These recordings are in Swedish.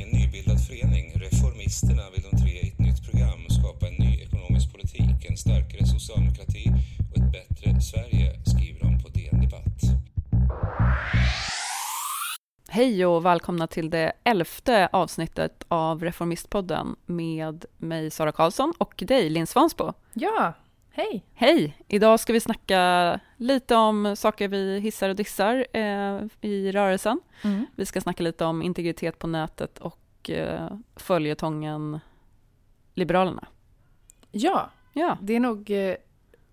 I en nybildad förening, Reformisterna, vill de tre i ett nytt program skapa en ny ekonomisk politik, en starkare socialdemokrati och ett bättre Sverige, skriver de på DN Debatt. Hej och välkomna till det elfte avsnittet av Reformistpodden med mig Sara Karlsson och dig Linn Svansbo. Ja, hej! Hej! Idag ska vi snacka lite om saker vi hissar och dissar eh, i rörelsen. Mm. Vi ska snacka lite om integritet på nätet och eh, följetongen Liberalerna. Ja, Ja, det är nog eh,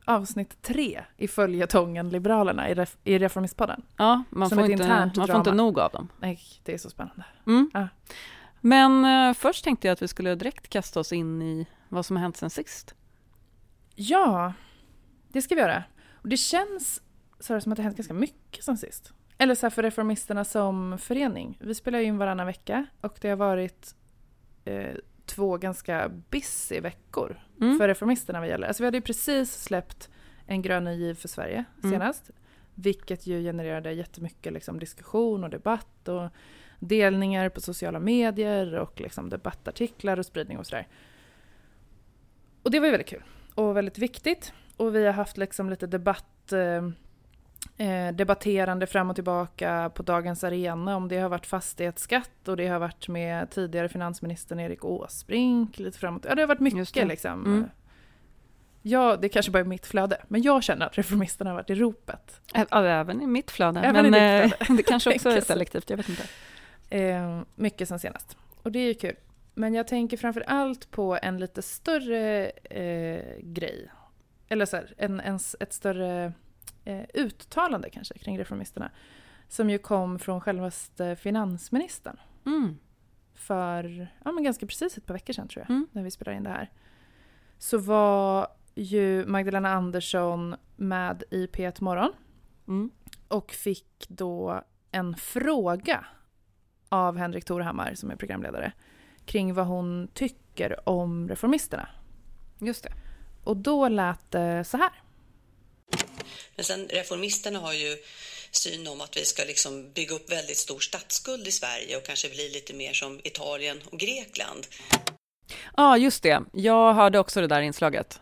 avsnitt tre i följetongen Liberalerna i, ref- i Reformistpodden. ja man, Som får inte, man får inte nog av dem. Nej, det är så spännande. Mm. Ja. Men eh, först tänkte jag att vi skulle direkt kasta oss in i vad som har hänt sen sist. Ja, det ska vi göra. Och det känns så här, som att det hänt ganska mycket sen sist. Eller så här för Reformisterna som förening. Vi spelar in varannan vecka och det har varit eh, två ganska busy veckor Mm. för Reformisterna vad gäller. Alltså vi hade ju precis släppt en grön ny giv för Sverige Mm. senast. Vilket ju genererade jättemycket liksom, diskussion och debatt och delningar på sociala medier och liksom, debattartiklar och spridning och sådär. Och det var ju väldigt kul och väldigt viktigt. Och vi har haft liksom lite debatt, eh, eh, debatterande fram och tillbaka på Dagens Arena om det har varit fastighetsskatt och det har varit med tidigare finansministern Erik Åsbrink lite fram och Ja, det har varit mycket det. liksom. Mm. Ja, det kanske bara är mitt flöde, men jag känner att reformisterna har varit i ropet. Även i mitt flöde. Även men eh, det kanske också är selektivt, jag vet inte. Eh, mycket sen senast. Och det är ju kul. Men jag tänker framför allt på en lite större eh, grej. Eller så här, en, en, ett större eh, uttalande kanske kring reformisterna. Som ju kom från självaste finansministern. Mm. För ja, men ganska precis ett par veckor sedan tror jag. Mm. När vi spelade in det här. Så var ju Magdalena Andersson med i P1 Morgon. Mm. och fick då en fråga av Henrik Torhammar som är programledare kring vad hon tycker om reformisterna. Just det. Och då lät det så här. Men sen reformisterna har ju syn om att vi ska liksom bygga upp väldigt stor statsskuld i Sverige och kanske bli lite mer som Italien och Grekland. Ja, just det. Jag hörde också det där inslaget.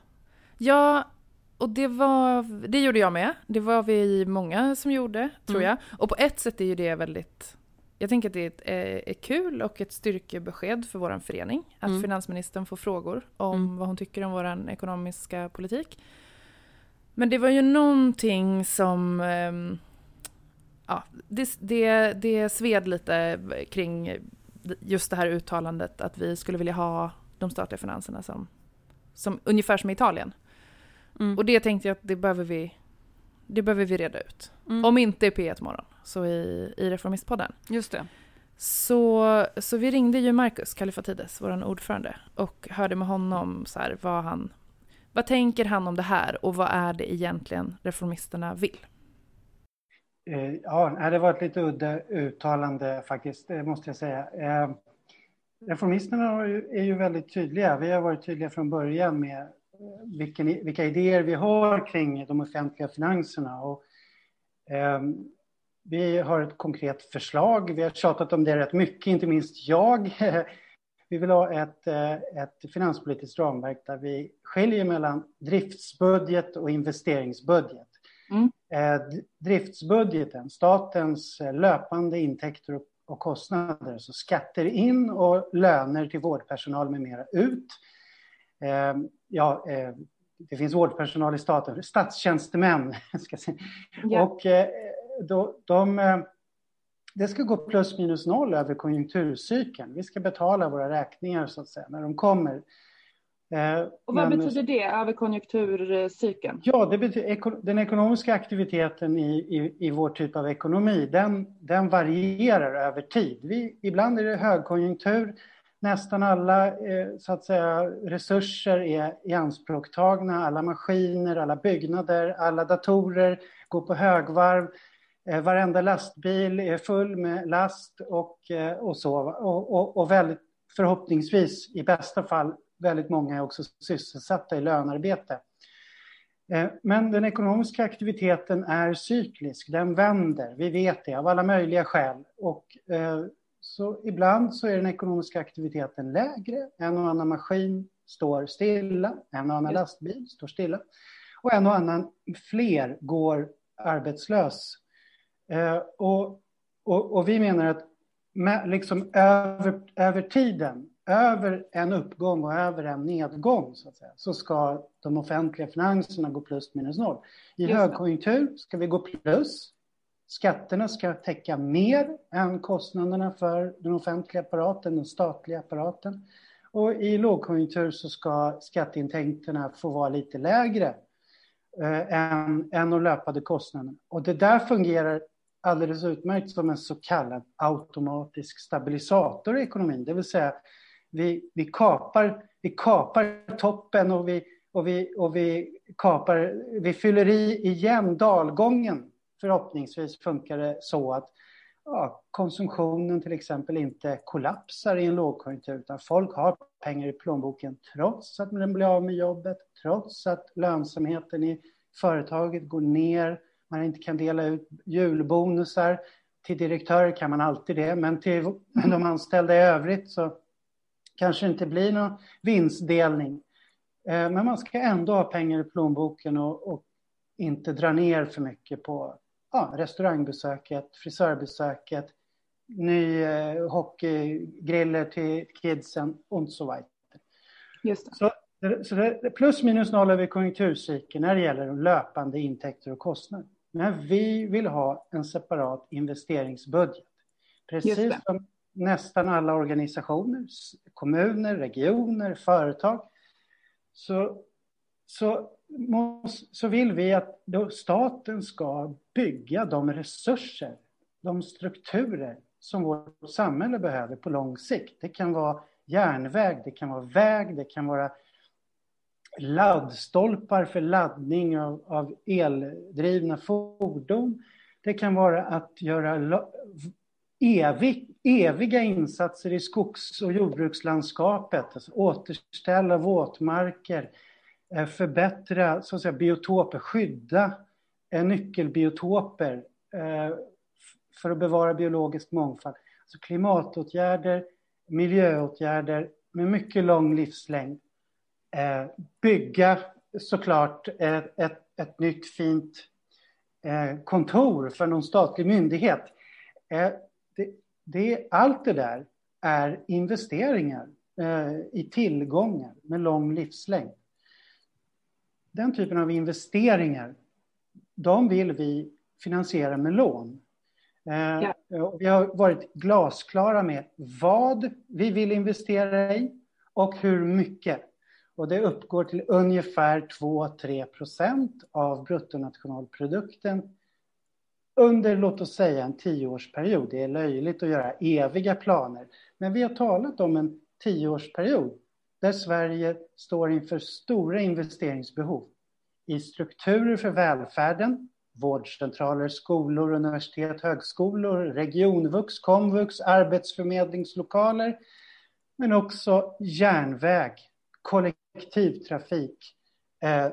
Ja, och det var, det gjorde jag med. Det var vi många som gjorde, tror Mm. jag. Och på ett sätt är ju det väldigt, jag tänker att det är, är, är kul och ett styrkebesked för vår förening. Att Mm. finansministern får frågor om Mm. vad hon tycker om vår ekonomiska politik. Men det var ju någonting som, ehm, ja, det, det, det sved lite kring just det här uttalandet att vi skulle vilja ha de statliga finanserna som, som ungefär som i Italien. Mm. Och det tänkte jag att det behöver vi, det behöver vi reda ut. Mm. Om inte i P1 Morgon, så i, i Reformistpodden. Just det. Så, så vi ringde ju Marcus Kallifatides, vår ordförande, och hörde med honom så här, vad han... Vad tänker han om det här och vad är det egentligen reformisterna vill? Eh, Ja, det var ett lite udda uttalande faktiskt, det måste jag säga. Eh, Reformisterna är ju väldigt tydliga. Vi har varit tydliga från början med eh, vilken, vilka idéer vi har kring de offentliga finanserna. Och, vi har ett konkret förslag. Vi har tjatat om det rätt mycket, inte minst jag. Vi vill ha ett, eh, ett finanspolitiskt ramverk där vi skiljer mellan driftsbudget och investeringsbudget. Mm. Eh, Driftsbudgeten, statens eh, löpande intäkter och- kostnader, så skatter in och löner till vårdpersonal med mera ut. Ja, det finns vårdpersonal i staten, statstjänstemän, ska jag säga. Ja. Och då, de, eh, det ska gå plus minus noll över konjunkturcykeln. Vi ska betala våra räkningar så att säga när de kommer. Eh, Och vad men- betyder det över konjunkturcykeln? Ja, det betyder, den ekonomiska aktiviteten i, i, i vår typ av ekonomi, den, den varierar över tid. Vi, ibland är det högkonjunktur, nästan alla eh, så att säga, resurser är i anspråktagna, alla maskiner, alla byggnader, alla datorer går på högvarv. Eh, varenda lastbil är full med last och, eh, och så. Och, och, och väldigt, förhoppningsvis, i bästa fall, väldigt många är också sysselsatta i lönarbete. Eh, Men den ekonomiska aktiviteten är cyklisk, den vänder, vi vet det av alla möjliga skäl. Och, så ibland så är den ekonomiska aktiviteten lägre. En och annan maskin står stilla, en och annan lastbil står stilla och en och annan fler går arbetslös. Eh, och, och, och, vi menar att med, liksom över, över tiden, över en uppgång och över en nedgång så, att säga, så ska de offentliga finanserna gå plus minus noll. I högkonjunktur ska vi gå plus. Skatterna ska täcka mer än kostnaderna för den offentliga apparaten, den statliga apparaten. Och i lågkonjunktur så ska skatteintäkterna få vara lite lägre eh, än, än de löpande kostnaderna. Och det där fungerar alldeles utmärkt som en så kallad automatisk stabilisator i ekonomin. Det vill säga, vi, vi, kapar, vi kapar toppen och vi, och vi, och vi, kapar, vi fyller i igen dalgången. Förhoppningsvis funkar det så att ja, konsumtionen till exempel inte kollapsar i en lågkonjunktur utan folk har pengar i plånboken trots att man blir av med jobbet, trots att lönsamheten i företaget går ner, man inte kan dela ut julbonusar. Till direktörer kan man alltid det, men till de anställda i övrigt så kanske det inte blir någon vinstdelning. Eh, men man ska ändå ha pengar i plånboken och, och inte dra ner för mycket på ja, restaurangbesöket, frisörbesöket, ny eh, hockeygriller till kidsen och så vidare. Just det. Så, så det, plus minus noll över konjunkturcykeln när det gäller de löpande intäkter och kostnader. Men vi vill ha en separat investeringsbudget. Precis som nästan alla organisationer, kommuner, regioner, företag. Så, så, så vill vi att staten ska bygga de resurser, de strukturer som vårt samhälle behöver på lång sikt. Det kan vara järnväg, det kan vara väg, det kan vara laddstolpar för laddning av, av eldrivna fordon. Det kan vara att göra evig, eviga insatser i skogs och jordbrukslandskapet, alltså återställa våtmarker, eh, förbättra så att säga, biotoper, skydda eh, nyckelbiotoper eh, för att bevara biologisk mångfald. Alltså klimatåtgärder, miljöåtgärder med mycket lång livslängd eh, bygga såklart ett, ett, ett nytt fint eh, kontor för någon statlig myndighet. Eh, det, det, allt det där är investeringar i tillgångar med lång livslängd. Den typen av investeringar, de vill vi finansiera med lån. Ja. Vi har varit glasklara med vad vi vill investera i och hur mycket. Och det uppgår till ungefär 2-3 procent av bruttonationalprodukten under, låt oss säga, en tioårsperiod. Det är löjligt att göra eviga planer, men vi har talat om en tioårsperiod där Sverige står inför stora investeringsbehov i strukturer för välfärden, vårdcentraler, skolor, universitet, högskolor, regionvux, komvux, arbetsförmedlingslokaler, men också järnväg, kollektivtrafik. Eh,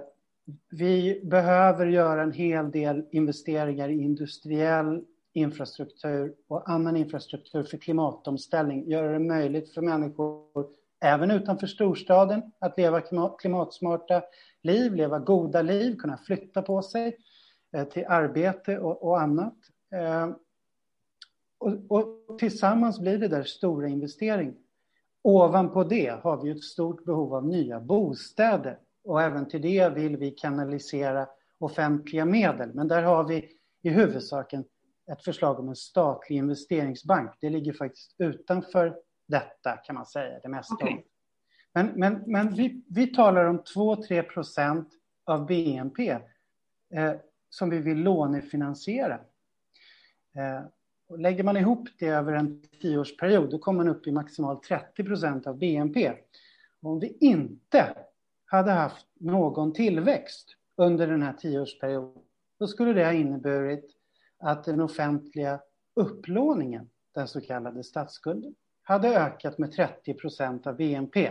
vi behöver göra en hel del investeringar i industriell infrastruktur och annan infrastruktur för klimatomställning. Göra det möjligt för människor, även utanför storstaden, att leva klimatsmarta liv, leva goda liv, kunna flytta på sig eh, till arbete och, och annat. Eh, och, och, tillsammans blir det där stora investeringar. Ovanpå det har vi ett stort behov av nya bostäder och även till det vill vi kanalisera offentliga medel. Men där har vi i huvudsak ett förslag om en statlig investeringsbank. Det ligger faktiskt utanför detta kan man säga, det mesta. Okay. Men, men, men vi, vi talar om 2-3 procent av BNP eh, som vi vill lånefinansiera. Eh, och lägger man ihop det över en tioårsperiod då kommer man upp i maximalt 30 procent av BNP. Och om vi inte hade haft någon tillväxt under den här tioårsperioden då skulle det ha inneburit att den offentliga upplåningen, den så kallade statsskulden, hade ökat med 30 procent av BNP.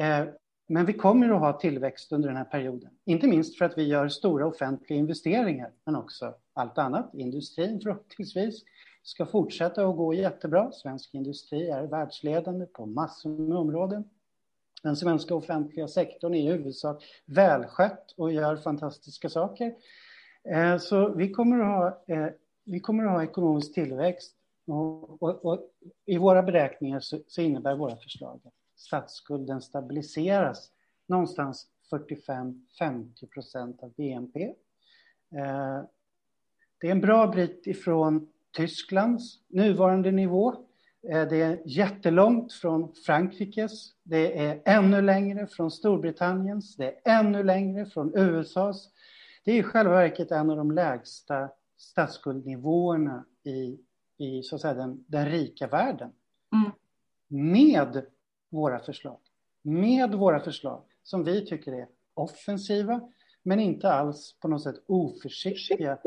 Eh, men vi kommer att ha tillväxt under den här perioden. Inte minst för att vi gör stora offentliga investeringar, men också allt annat. Industrin förhoppningsvis ska fortsätta att gå jättebra. Svensk industri är världsledande på massor med områden. Den svenska offentliga sektorn är i huvudsak välskött och gör fantastiska saker. Eh, så vi kommer att ha, eh, vi kommer att ha ekonomisk tillväxt och, och, och i våra beräkningar så, så, innebär våra förslag att statsskulden stabiliseras någonstans 45-50 procent av BNP. Eh, det är en bra bit ifrån Tysklands nuvarande nivå. Eh, det är jättelångt från Frankrikes. Det är ännu längre från Storbritanniens. Det är ännu längre från USAs. Det är i själva verket en av de lägsta statsskuldnivåerna i, i så att säga, den, den rika världen. Mm. Med våra förslag. Med våra förslag som vi tycker är offensiva men inte alls på något sätt oförsiktiga.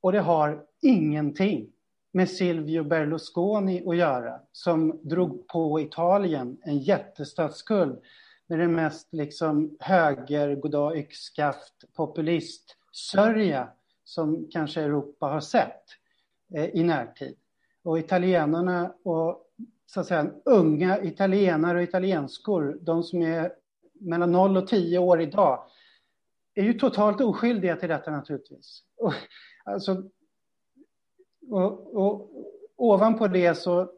Och det har ingenting med Silvio Berlusconi att göra som drog på Italien en jättestatsskuld med den mest liksom höger, goddag yxskaft, populist sörja som kanske Europa har sett eh, i närtid. Och italienarna och så att säga unga italienare och italienskor, de som är mellan 0 och 10 år idag, är ju totalt oskyldiga till detta naturligtvis. Och, alltså, och, och, ovanpå det så,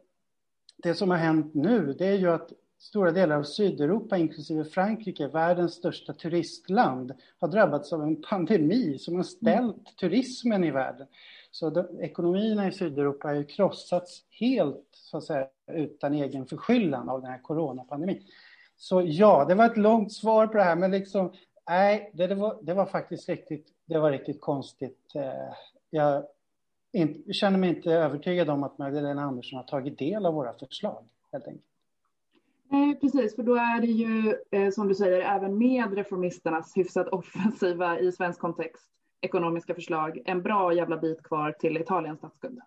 det som har hänt nu, det är ju att stora delar av Sydeuropa, inklusive Frankrike, världens största turistland, har drabbats av en pandemi som har ställt mm. turismen i världen. Så de, ekonomierna i Sydeuropa har ju krossats helt, så att säga, utan egen förskyllan av den här coronapandemin. Så ja, det var ett långt svar på det här, men liksom, nej, det, det, var, det var faktiskt riktigt, det var riktigt konstigt. Eh, jag känner mig inte övertygad om att Magdalena Andersson har tagit del av våra förslag, helt enkelt. Nej, precis, för då är det ju eh, som du säger, även med reformisternas hyfsat offensiva i svensk kontext ekonomiska förslag, en bra jävla bit kvar till Italiens statsskuld.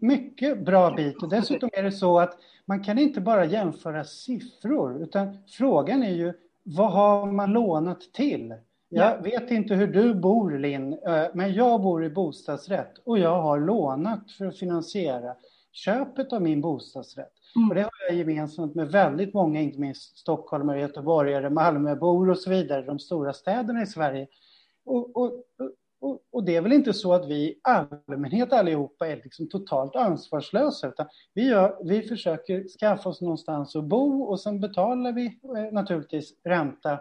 Mycket bra bit och dessutom är det så att man kan inte bara jämföra siffror utan frågan är ju vad har man lånat till? Jag ja. vet inte hur du bor Linn, eh, men jag bor i bostadsrätt och jag har lånat för att finansiera köpet av min bostadsrätt. Mm. Och det har jag gemensamt med väldigt många, inte minst stockholmare, göteborgare, Malmöbor och så vidare, de stora städerna i Sverige. Och, och, och, och, det är väl inte så att vi i allmänhet allihopa är liksom totalt ansvarslösa, utan vi, gör, vi försöker skaffa oss någonstans att bo och sen betalar vi eh, naturligtvis ränta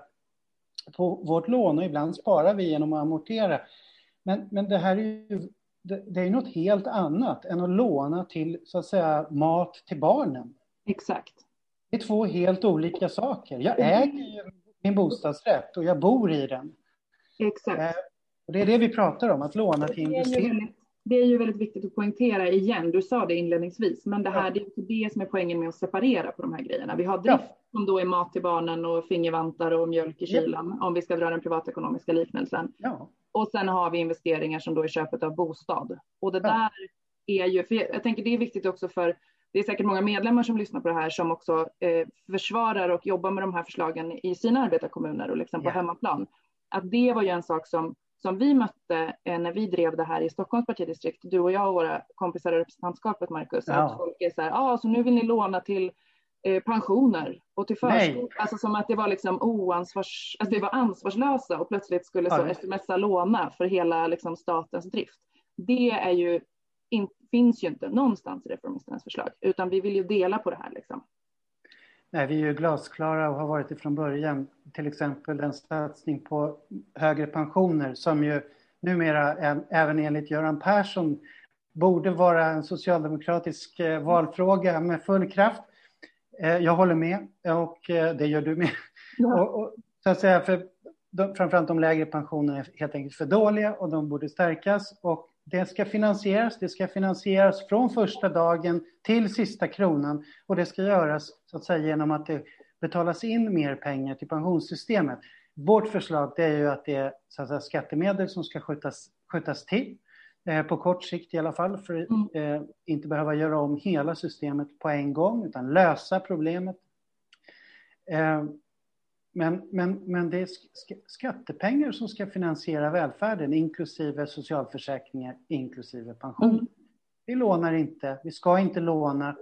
på vårt lån och ibland sparar vi genom att amortera. Men, men det här är ju det, det är något helt annat än att låna till så att säga mat till barnen. Exakt. Det är två helt olika saker. Jag mm. äger ju min bostadsrätt och jag bor i den. Exakt. Eh, och det är det vi pratar om, att låna till investering. Det är ju väldigt viktigt att poängtera igen, du sa det inledningsvis, men det här ja. det är inte det som är poängen med att separera på de här grejerna. Vi har drift ja. som då är mat till barnen och fingervantar och mjölk i kylan, ja. om vi ska dra den privatekonomiska liknelsen. Och sen har vi investeringar som då är köpet av bostad. Och det där är ju, för jag, tänker det är viktigt också för det är säkert många medlemmar som lyssnar på det här som också eh, försvarar och jobbar med de här förslagen i sina arbetarkommuner och liksom på hemmaplan. Att det var ju en sak som som vi mötte eh, när vi drev det här i Stockholms partidistrikt, du och jag och våra kompisar i representantskapet, Marcus, ja. att folk är så här, ah, så nu vill ni låna till eh, pensioner och till förskola. Alltså som att det var liksom oansvars, att vi var ansvarslösa och plötsligt skulle så smsa låna för hela liksom, statens drift. Det är ju, in, finns ju inte någonstans i reformisternas förslag, utan vi vill ju dela på det här liksom. Nej, vi är ju glasklara och har varit det från början. Till exempel den satsning på högre pensioner som ju numera även enligt Göran Persson borde vara en socialdemokratisk eh, valfråga med full kraft. Eh, jag håller med och eh, det gör du med. Ja. Och, och, så att säga, för de, framförallt de lägre pensionerna är helt enkelt för dåliga och de borde stärkas. Och det ska finansieras. Det ska finansieras från första dagen till sista kronan och det ska göras så att säga genom att det betalas in mer pengar till pensionssystemet. Vårt förslag det är ju att det är så att säga, skattemedel som ska skjutas, skjutas till eh, på kort sikt i alla fall för att mm. eh, inte behöva göra om hela systemet på en gång utan lösa problemet. Eh, men, men, men det är skattepengar som ska finansiera välfärden, inklusive socialförsäkringar, inklusive pension. Mm. vi lånar inte, vi ska inte låna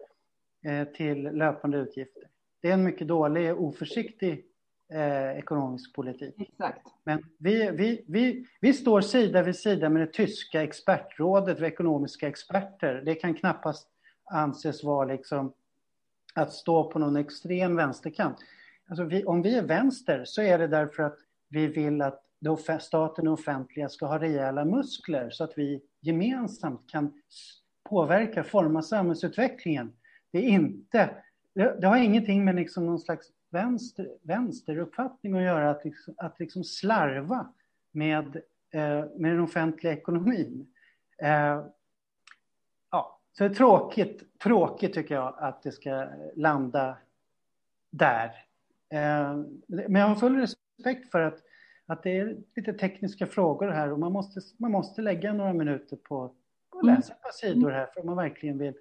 eh, till löpande utgifter. Det är en mycket dålig oförsiktig eh, ekonomisk politik. Exakt. Men vi, vi, vi, vi står sida vid sida med det tyska expertrådet för ekonomiska experter. Det kan knappast anses vara liksom att stå på någon extrem vänsterkant. Alltså vi, om vi är vänster så är det därför att vi vill att staten och offentliga ska ha rejäla muskler så att vi gemensamt kan påverka, forma samhällsutvecklingen. Det är inte, det, det har ingenting med liksom någon slags vänster, vänsteruppfattning att göra, att liksom, att liksom slarva med, eh, med den offentliga ekonomin. Eh, ja, så det är tråkigt, tråkigt tycker jag att det ska landa där. Eh, men jag har full respekt för att, att det är lite tekniska frågor här och man måste, man måste lägga några minuter på, att läsa ett par sidor här för om man verkligen vill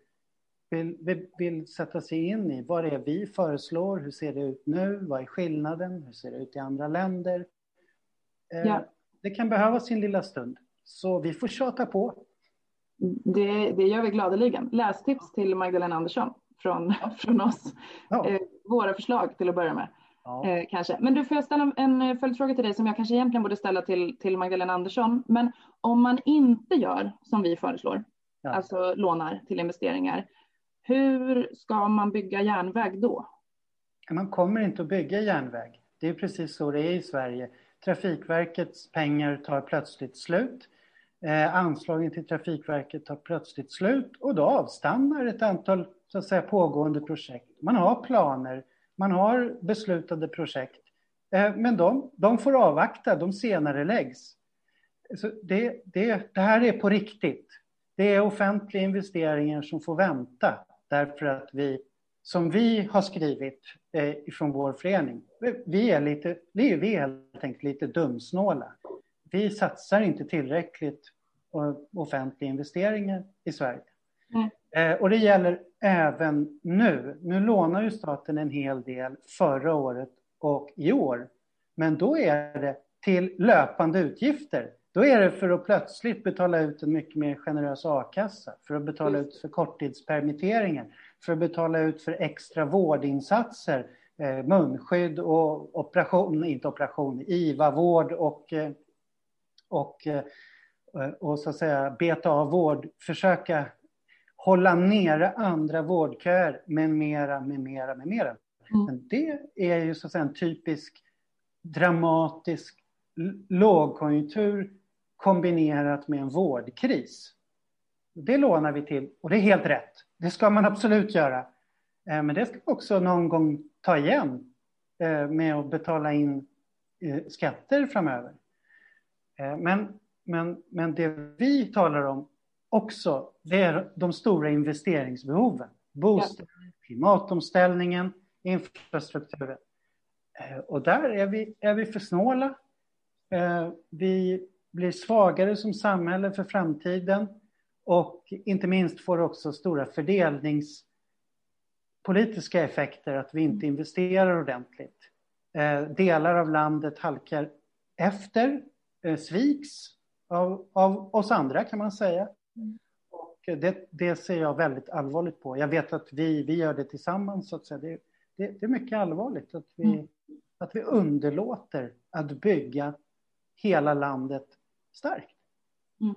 vill, vill, vill sätta sig in i vad det är vi föreslår, hur ser det ut nu, vad är skillnaden, hur ser det ut i andra länder. Eh, ja. Det kan behöva sin lilla stund, så vi får tjata på. Det, det gör vi gladeligen. Lästips till Magdalena Andersson från, från oss. Ja. Eh, våra förslag till att börja med. Ja. Eh, kanske. Men du, får jag ställa en följdfråga till dig som jag kanske egentligen borde ställa till, till Magdalena Andersson. Men om man inte gör som vi föreslår, ja. alltså lånar till investeringar, hur ska man bygga järnväg då? Man kommer inte att bygga järnväg. Det är precis så det är i Sverige. Trafikverkets pengar tar plötsligt slut. Eh, anslagen till Trafikverket tar plötsligt slut och då avstannar ett antal så att säga, pågående projekt. Man har planer, man har beslutade projekt. Eh, men de, de får avvakta, de senare läggs. Så det, det, det här är på riktigt. Det är offentliga investeringar som får vänta. Därför att vi, som vi har skrivit eh, från vår förening, vi är, lite, vi är helt enkelt lite dumsnåla. Vi satsar inte tillräckligt på offentliga investeringar i Sverige. Mm. Eh, och det gäller även nu. Nu lånar ju staten en hel del förra året och i år. Men då är det till löpande utgifter. Då är det för att plötsligt betala ut en mycket mer generös a-kassa, för att betala ut för korttidspermitteringar, för att betala ut för extra vårdinsatser, eh, munskydd och operation, inte operation, IVA-vård och, eh, och, eh, och så att säga beta av vård, försöka hålla nere andra vårdköer med mera, med mera, med mera. Mm. Men det är ju så att säga en typisk dramatisk lågkonjunktur kombinerat med en vårdkris. Det lånar vi till och det är helt rätt. Det ska man absolut göra. Eh, men det ska också någon gång ta igen eh, med att betala in eh, skatter framöver. Men, men, men det vi talar om också, det är de stora investeringsbehoven. Bostäder, klimatomställningen, infrastrukturen. Och där är vi, är vi för snåla. Vi blir svagare som samhälle för framtiden och inte minst får också stora fördelningspolitiska effekter att vi inte investerar ordentligt. Eh, delar av landet halkar efter, eh, sviks av, av oss andra kan man säga. Och det, det, ser jag väldigt allvarligt på. Jag vet att vi, vi gör det tillsammans. Så att säga. Det, det, det är mycket allvarligt att vi, mm. att vi underlåter att bygga hela landet starkt. Mm.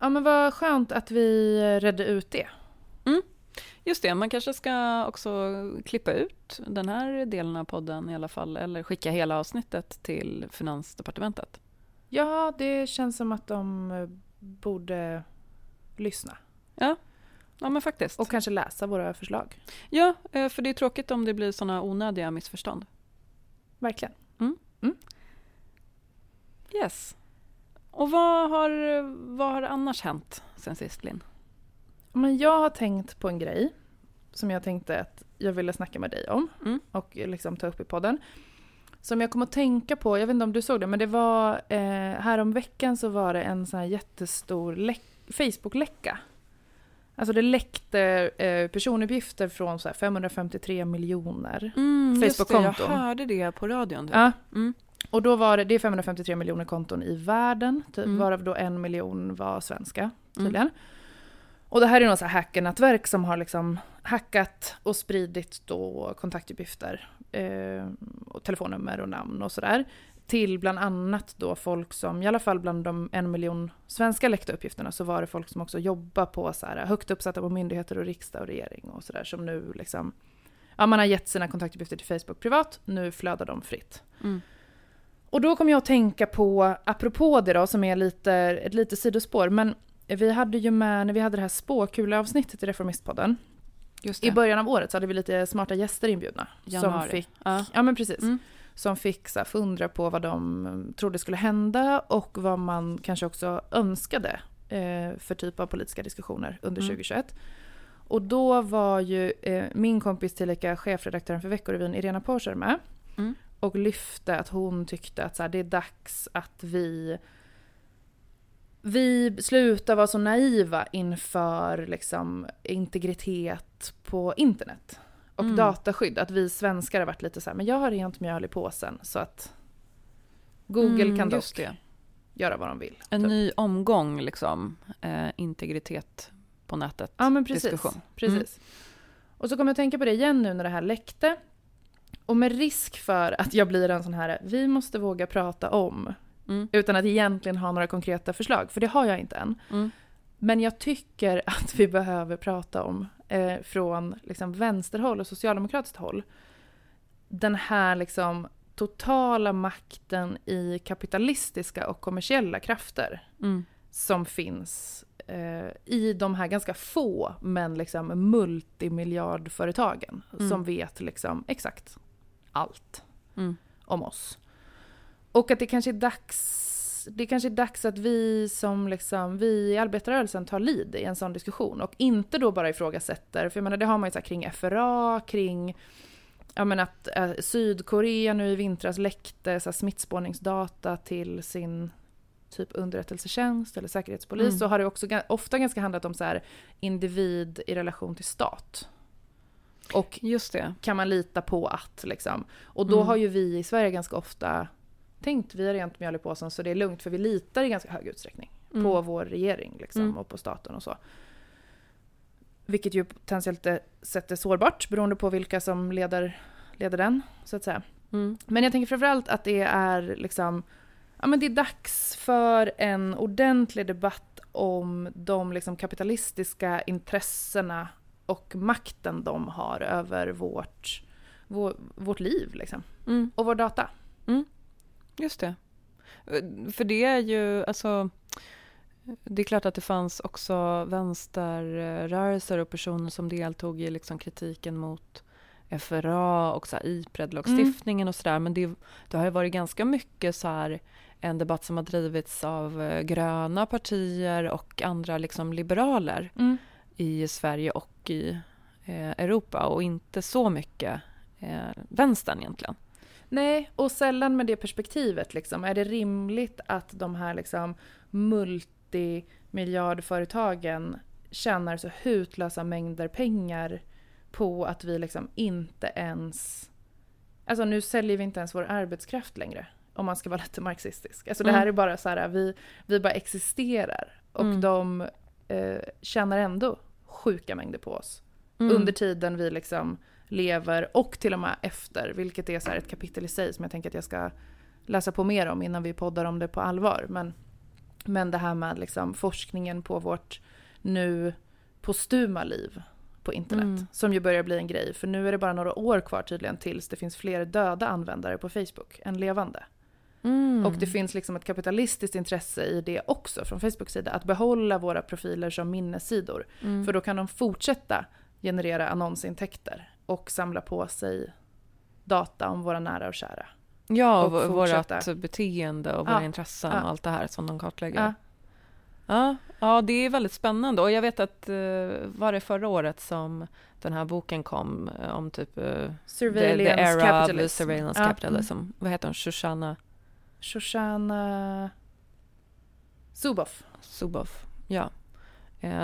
Ja men vad skönt att vi redde ut det. Mm. Just det, man kanske ska också klippa ut den här delen av podden i alla fall, eller skicka hela avsnittet till Finansdepartementet. Ja, det känns som att de borde lyssna. Ja, ja men faktiskt. Och kanske läsa våra förslag. Ja, eh, för det är tråkigt om det blir sådana onödiga missförstånd. Verkligen. Mm. Mm. Yes. Och vad har, vad har annars hänt sen sist, Linn? Men jag har tänkt på en grej som jag tänkte att jag ville snacka med dig om mm. och liksom ta upp i podden. Som jag kom att tänka på, jag vet inte om du såg det, men det var eh, härom veckan så var det en sån här jättestor Facebook-läcka. Alltså det läckte eh, personuppgifter från så 553 miljoner mm, Facebook-konton. Jag hörde det på radion. Typ. Ja. Mm. Och då var det, det är 553 miljoner konton i världen, typ, Mm. varav då en miljon var svenska tydligen. Och det här är något hackernätverk som har liksom hackat och spridit då kontaktuppgifter eh, och telefonnummer och namn och sådär. Till bland annat då folk som, i alla fall bland de en miljon svenska läckta uppgifterna så var det folk som också jobbar på så här högt uppsatta på myndigheter och riksdag och regering och sådär som nu liksom, ja man har gett sina kontaktuppgifter till Facebook privat, nu flödar de fritt. Mm. Och då kom jag att tänka på, apropå det då, som är lite, ett litet sidospår, men vi hade ju med, när vi hade det här spåkuleavsnittet i Reformistpodden, i början av året så hade vi lite smarta gäster inbjudna. Januari. Som fick, Ja. ja men precis. Mm. Som fick så här, fundra på vad de trodde skulle hända och vad man kanske också önskade eh, för typ av politiska diskussioner under Mm. 2021. Och då var ju eh, min kompis tillika chefredaktören för Veckorevyn, Irena Porser med. Mm. Och lyfte att hon tyckte att så här, det är dags att vi vi slutar vara så naiva inför liksom, integritet på internet och Mm. dataskydd. Att vi svenskar har varit lite så här, men jag har rent mjöl i påsen så att Google Mm, kan dock det. göra vad de vill. En typ. ny omgång, liksom. Eh, integritet på nätet. Ja men precis. diskussion. precis. Och så kommer jag att tänka på det igen nu när det här läckte. Och med risk för att jag blir en sån här, vi måste våga prata om, Mm. utan att egentligen ha några konkreta förslag, för det har jag inte än. Men jag tycker att vi behöver prata om, eh, från liksom vänsterhåll och socialdemokratiskt håll, den här liksom totala makten i kapitalistiska och kommersiella krafter Mm. som finns eh, i de här ganska få men liksom multimiljardföretagen Mm. som vet liksom exakt allt Mm. om oss. Och att det kanske är dags, det kanske är dags att vi som liksom, vi i arbetarrörelsen tar lid i en sån diskussion och inte då bara ifrågasätter, för jag menar det har man ju så kring FRA, kring Ja men att eh, Sydkorea nu i vintras läckte så smittspårningsdata till sin typ underrättelsetjänst eller säkerhetspolis Mm. så har det också ofta ganska handlat om så här individ i relation till stat. Och Just det. kan man lita på att liksom. Och då Mm. har ju vi i Sverige ganska ofta tänkt vi har rent mjöl i påsen så det är lugnt för vi litar i ganska hög utsträckning Mm. på vår regering liksom, Mm. och på staten och så. Vilket ju potentiellt är- sätter sårbart beroende på vilka som leder, leder den, så att säga. Mm. Men jag tänker framförallt att det är liksom, ja men det är dags för en ordentlig debatt om de liksom kapitalistiska intressena och makten de har över vårt, vår, vårt liv liksom. Mm. Och vår data. Just det. Eh, För det är ju, alltså... Det är klart att det fanns också vänsterrörelser och personer som deltog i liksom kritiken mot FRA och så Ipred-lagstiftningen och sådär. Men det, det har ju varit ganska mycket så här en debatt som har drivits av eh, gröna partier och andra liksom liberaler i Sverige och i eh, Europa och inte så mycket eh, vänstern egentligen. Nej, och sällan med det perspektivet. Liksom. Är det rimligt att de här liksom, multimiljardföretagen tjänar så hutlösa mängder pengar på att vi liksom inte ens... Alltså nu säljer vi inte ens vår arbetskraft längre, om man ska vara lite marxistisk. Alltså det här Mm. är bara så här, vi, vi bara existerar. Och Mm. de eh, tjänar ändå sjuka mängder på oss Mm. under tiden vi liksom lever och till och med efter, vilket är så ett kapitel i sig som jag tänker att jag ska läsa på mer om innan vi poddar om det på allvar. Men, men det här med liksom forskningen på vårt nu postuma liv på internet, Mm. som ju börjar bli en grej. För nu är det bara några år kvar tydligen tills det finns fler döda användare på Facebook än levande. Mm. Och det finns liksom ett kapitalistiskt intresse i det också från Facebooks sida, att behålla våra profiler som minnessidor. Mm. För då kan de fortsätta generera annonsintäkter och samla på sig data om våra nära och kära. Ja, och och vårt beteende och Ja, våra intressen ja. och allt det här som de kartlägger. Ja. Ja, ja, det är väldigt spännande. Och jag vet att, eh, var det förra året som den här boken kom eh, om typ eh, the, Surveillance the era of capitalism. surveillance Ja. capitalism. Vad heter hon? Shoshana Shoshana Zuboff. Zuboff. Ja.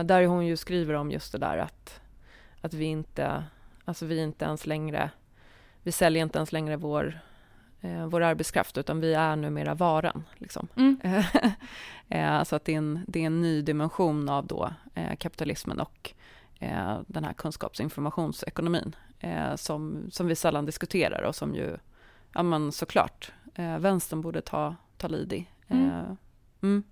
Där hon ju skriver om just det där att, att vi inte, alltså vi inte ens längre, vi säljer inte ens längre vår eh, vår arbetskraft, utan vi är numera varan. Liksom. Mm. eh, så att det är, en, det är en ny dimension av då, eh, kapitalismen och eh, den här kunskaps och informationsekonomin eh, som, som vi sällan diskuterar och som ju, ja men såklart, eh, vänstern borde ta, ta lid i. Mm. Eh, mm.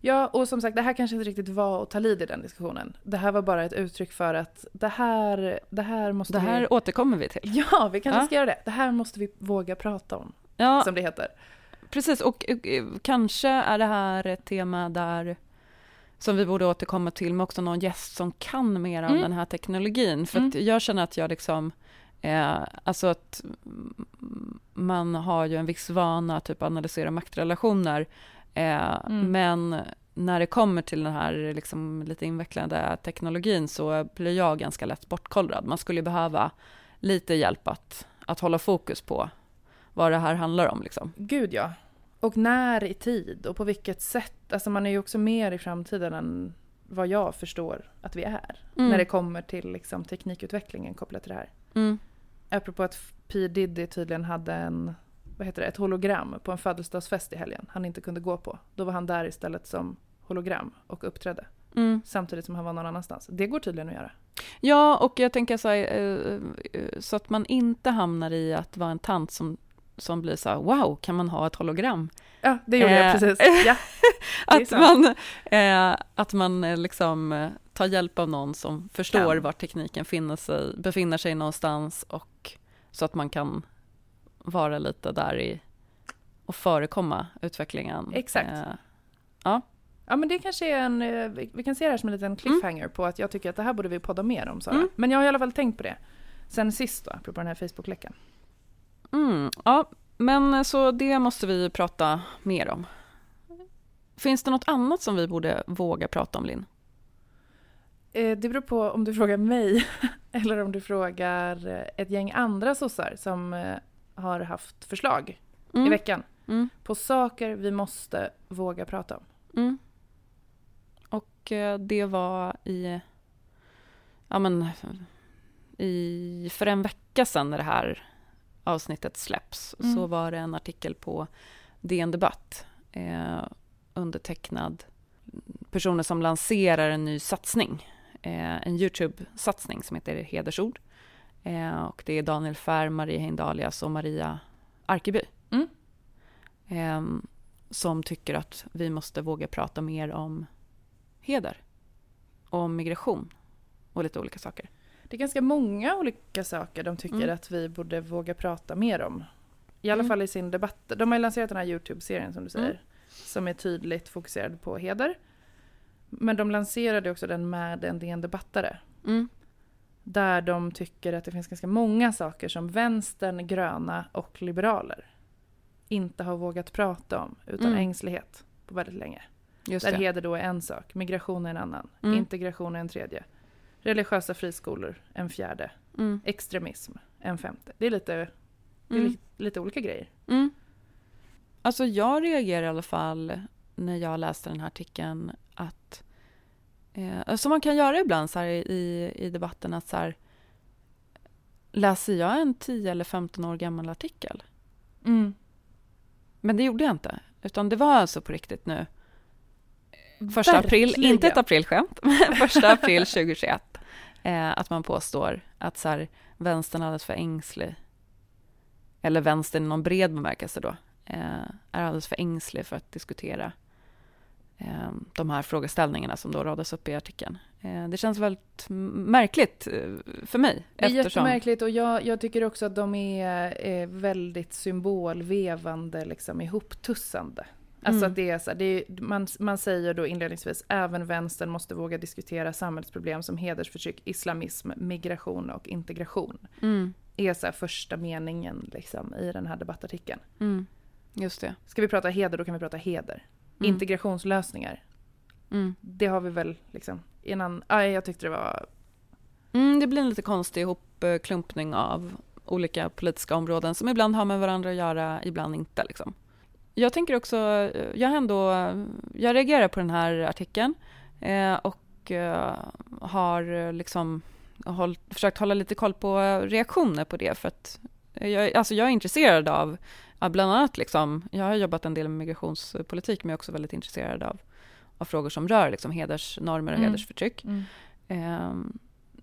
Ja, och som sagt, det här kanske inte riktigt var att ta lid i den diskussionen. Det här var bara ett uttryck för att det här, det här måste Det här vi... återkommer vi till. Ja, vi kanske Ja. ska göra det. Det här måste vi våga prata om, Ja, som det heter. precis. Och, och, eh, kanske är det här ett tema där som vi borde återkomma till med också någon gäst som kan mer om Mm. den här teknologin. För att jag känner att jag liksom, eh, alltså att mm, man har ju en viss vana att typ analysera maktrelationer. Eh, Mm. Men när det kommer till den här liksom lite invecklade teknologin så blir jag ganska lätt bortkollrad. Man skulle behöva lite hjälp att, att hålla fokus på vad det här handlar om. Liksom. Gud ja. Och när i tid och på vilket sätt. Alltså man är ju också mer i framtiden än vad jag förstår att vi är. Mm. När det kommer till liksom teknikutvecklingen kopplat till det här. Mm. Apropå att P Diddy tydligen hade en, vad heter det, ett hologram på en födelsedagsfest i helgen han inte kunde gå på. Då var han där istället som hologram och uppträdde. Mm. Samtidigt som han var någon annanstans. Det går tydligen att göra. Ja, och jag tänker så här, eh, eh, så att man inte hamnar i att vara en tant som, som blir så här, wow, kan man ha ett hologram? Ja, det gjorde Eh, jag precis. Ja. Att man, eh, att man eh, liksom tar hjälp av någon som förstår Kan. var tekniken sig, befinner sig någonstans och så att man kan vara lite där i och förekomma utvecklingen. Exakt. Eh, Ja men det kanske är en, eh, vi kan se det här som en liten cliffhanger på att jag tycker att det här borde vi podda mer om Sara. Mm. Men jag har i alla fall tänkt på det. Sen sist då, apropå den här Facebook-läckan. Mm, ja, men så det måste vi prata mer om. Finns det något annat som vi borde våga prata om, Linn? Eh, det beror på om du frågar mig eller om du frågar eh, ett gäng andra sossar som eh, har haft förslag i Mm, veckan mm, på saker vi måste våga prata om. mm. Och eh, det var i... Ja, men... I, för en vecka sedan när det här avsnittet släpps Mm. så var det en artikel på DN Debatt eh, undertecknad personer som lanserar en ny satsning. Eh, en Youtube-satsning som heter Hedersord. Eh, och det är Daniel Färm, Marie Heindalias och Maria Arkeby. Mm. Eh, som tycker att vi måste våga prata mer om heder. Och om migration. Och lite olika saker. Det är ganska många olika saker de tycker Mm. att vi borde våga prata mer om. I alla Mm. fall i sin debatt. De har ju lanserat den här Youtube-serien som du säger. Mm. Som är tydligt fokuserad på heder. Men de lanserade också den med en DN Debattare. Där de tycker att det finns ganska många saker som vänstern, gröna och liberaler inte har vågat prata om utan Mm. ängslighet på väldigt länge. Just Där det. heder då är en sak, migration är en annan, Mm. integration är en tredje. Religiösa friskolor en fjärde, Mm. extremism en femte. Det är lite, det är Mm. li, lite olika grejer. Mm. Alltså jag reagerar i alla fall när jag läste den här artikeln att eh, som man kan göra ibland så här i, i debatten att så här läser jag en 10 eller 15 år gammal artikel? Men det gjorde jag inte. Utan det var alltså på riktigt nu. Första april, inte ett aprilskämt, men första april 2021. Eh, att man påstår att så här, vänstern är alldeles för ängslig. Eller vänstern i någon bred bemärkelse då. Eh, är alldeles för ängslig för att diskutera de här frågeställningarna som då radas upp i artikeln. Eh, det känns väldigt märkligt eh, för mig. Det är eftersom, jättemärkligt och jag, jag tycker också att de är, väldigt symbolvevande, liksom ihoptussande. Alltså Mm. att det är så det är, man, man säger då inledningsvis även vänstern måste våga diskutera samhällsproblem som hedersförtryck, islamism, migration och integration. Mm, är så första meningen liksom, i den här debattartikeln. mm, just det. Ska vi prata heder, då kan vi prata heder. Mm. Integrationslösningar, Mm. det har vi väl liksom innan... Aj, jag tyckte det var... Mm, det blir en lite konstig ihopklumpning av olika politiska områden som ibland har med varandra att göra, ibland inte. Liksom. Jag tänker också, jag ändå, jag reagerar på den här artikeln eh, och eh, har liksom håll, försökt hålla lite koll på reaktioner på det för att jag, alltså jag är intresserad av, av bland annat liksom, jag har jobbat en del med migrationspolitik men jag är också väldigt intresserad av, av frågor som rör liksom hedersnormer och mm. hedersförtryck. Mm. Eh,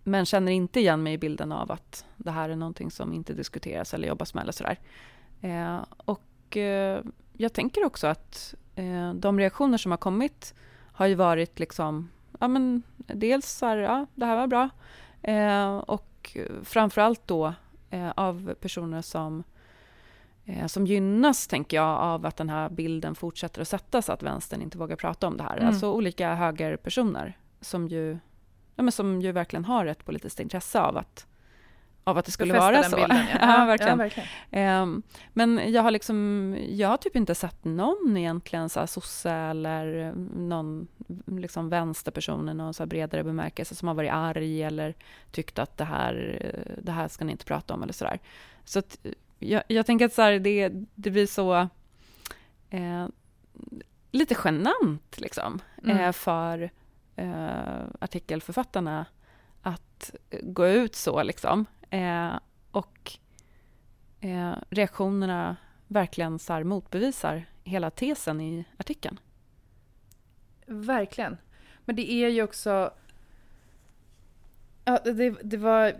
men känner inte igen mig i bilden av att det här är någonting som inte diskuteras eller jobbas med eller sådär. Eh, och eh, jag tänker också att eh, de reaktioner som har kommit har ju varit liksom, ja men dels så här, ja det här var bra. Eh, och framförallt då eh, av personer som som gynnas, tänker jag, av att den här bilden fortsätter att sättas, att vänstern inte vågar prata om det här. Mm. Alltså olika högerpersoner som ju, ja, men som ju verkligen har ett politiskt intresse av att av att det skulle vara så. Bilden, ja. ja. verkligen. Ja, verkligen. Um, men jag har liksom, jag har typ inte sett någon egentligen så här sosse eller någon liksom vänsterperson i någon så bredare bemärkelse som har varit arg eller tyckt att det här, det här ska ni inte prata om eller sådär. Så att jag, jag tänker att så här, det, det blir så eh, lite genant liksom mm. eh, för eh, artikelförfattarna att gå ut så liksom. Eh, och eh, reaktionerna verkligen så motbevisar hela tesen i artikeln. Verkligen. Men det är ju också... Ja, det, det var...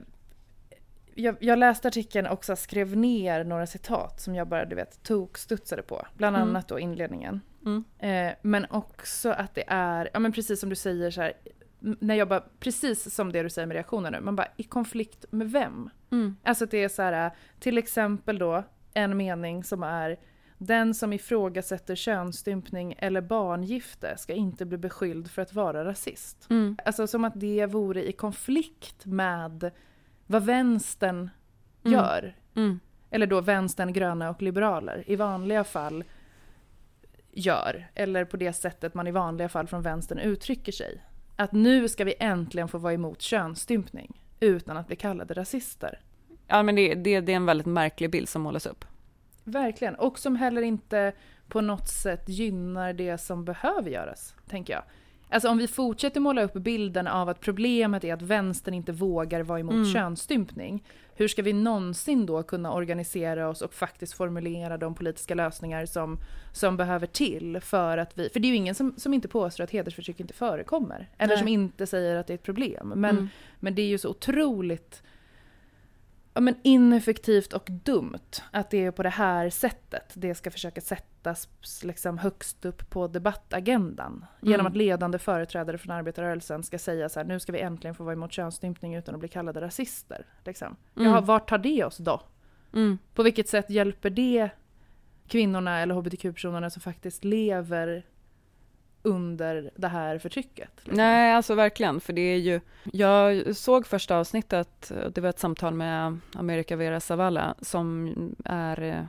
Jag, jag, läste artikeln och skrev ner några citat som jag bara du vet, tokstudsade på. Bland mm. annat då inledningen. Mm. Eh, men också att det är, ja men precis som du säger så här, när jag bara, precis som det du säger med reaktioner nu, man bara i konflikt med vem? Mm. Alltså att det är så här, till exempel då en mening som är den som ifrågasätter könsstympning eller barngifte ska inte bli beskylld för att vara rasist. Mm. Alltså som att det vore i konflikt med vad vänstern mm. gör. Mm. Eller då vänstern, gröna och liberaler i vanliga fall gör. Eller på det sättet man i vanliga fall från vänstern uttrycker sig att nu ska vi äntligen få vara emot könsstympning utan att bli kallade rasister. Ja, men det, det, det är en väldigt märklig bild som målas upp. Verkligen, och som heller inte på något sätt gynnar det som behöver göras, tänker jag. Alltså om vi fortsätter måla upp bilden av att problemet är att vänstern inte vågar vara emot mm. könsstympning. Hur ska vi någonsin då kunna organisera oss och faktiskt formulera de politiska lösningar som, som behöver till för att vi... För det är ju ingen som, som inte påstår att hedersförtryck inte förekommer. Eller Nej. som inte säger att det är ett problem. Men, mm. men det är ju så otroligt ja, men ineffektivt och dumt att det är på det här sättet det ska försöka sättas liksom högst upp på debattagendan. Mm. Genom att ledande företrädare från arbetarrörelsen ska säga så här, nu ska vi äntligen få vara emot könsstympning utan att bli kallade rasister. Liksom. Mm. Jaha, vart tar det oss då? Mm. På vilket sätt hjälper det kvinnorna eller hbtq-personerna som faktiskt lever under det här förtrycket. Liksom. Nej, alltså verkligen, för det är ju... Jag såg första avsnittet, det var ett samtal med America Vera Zavala som är...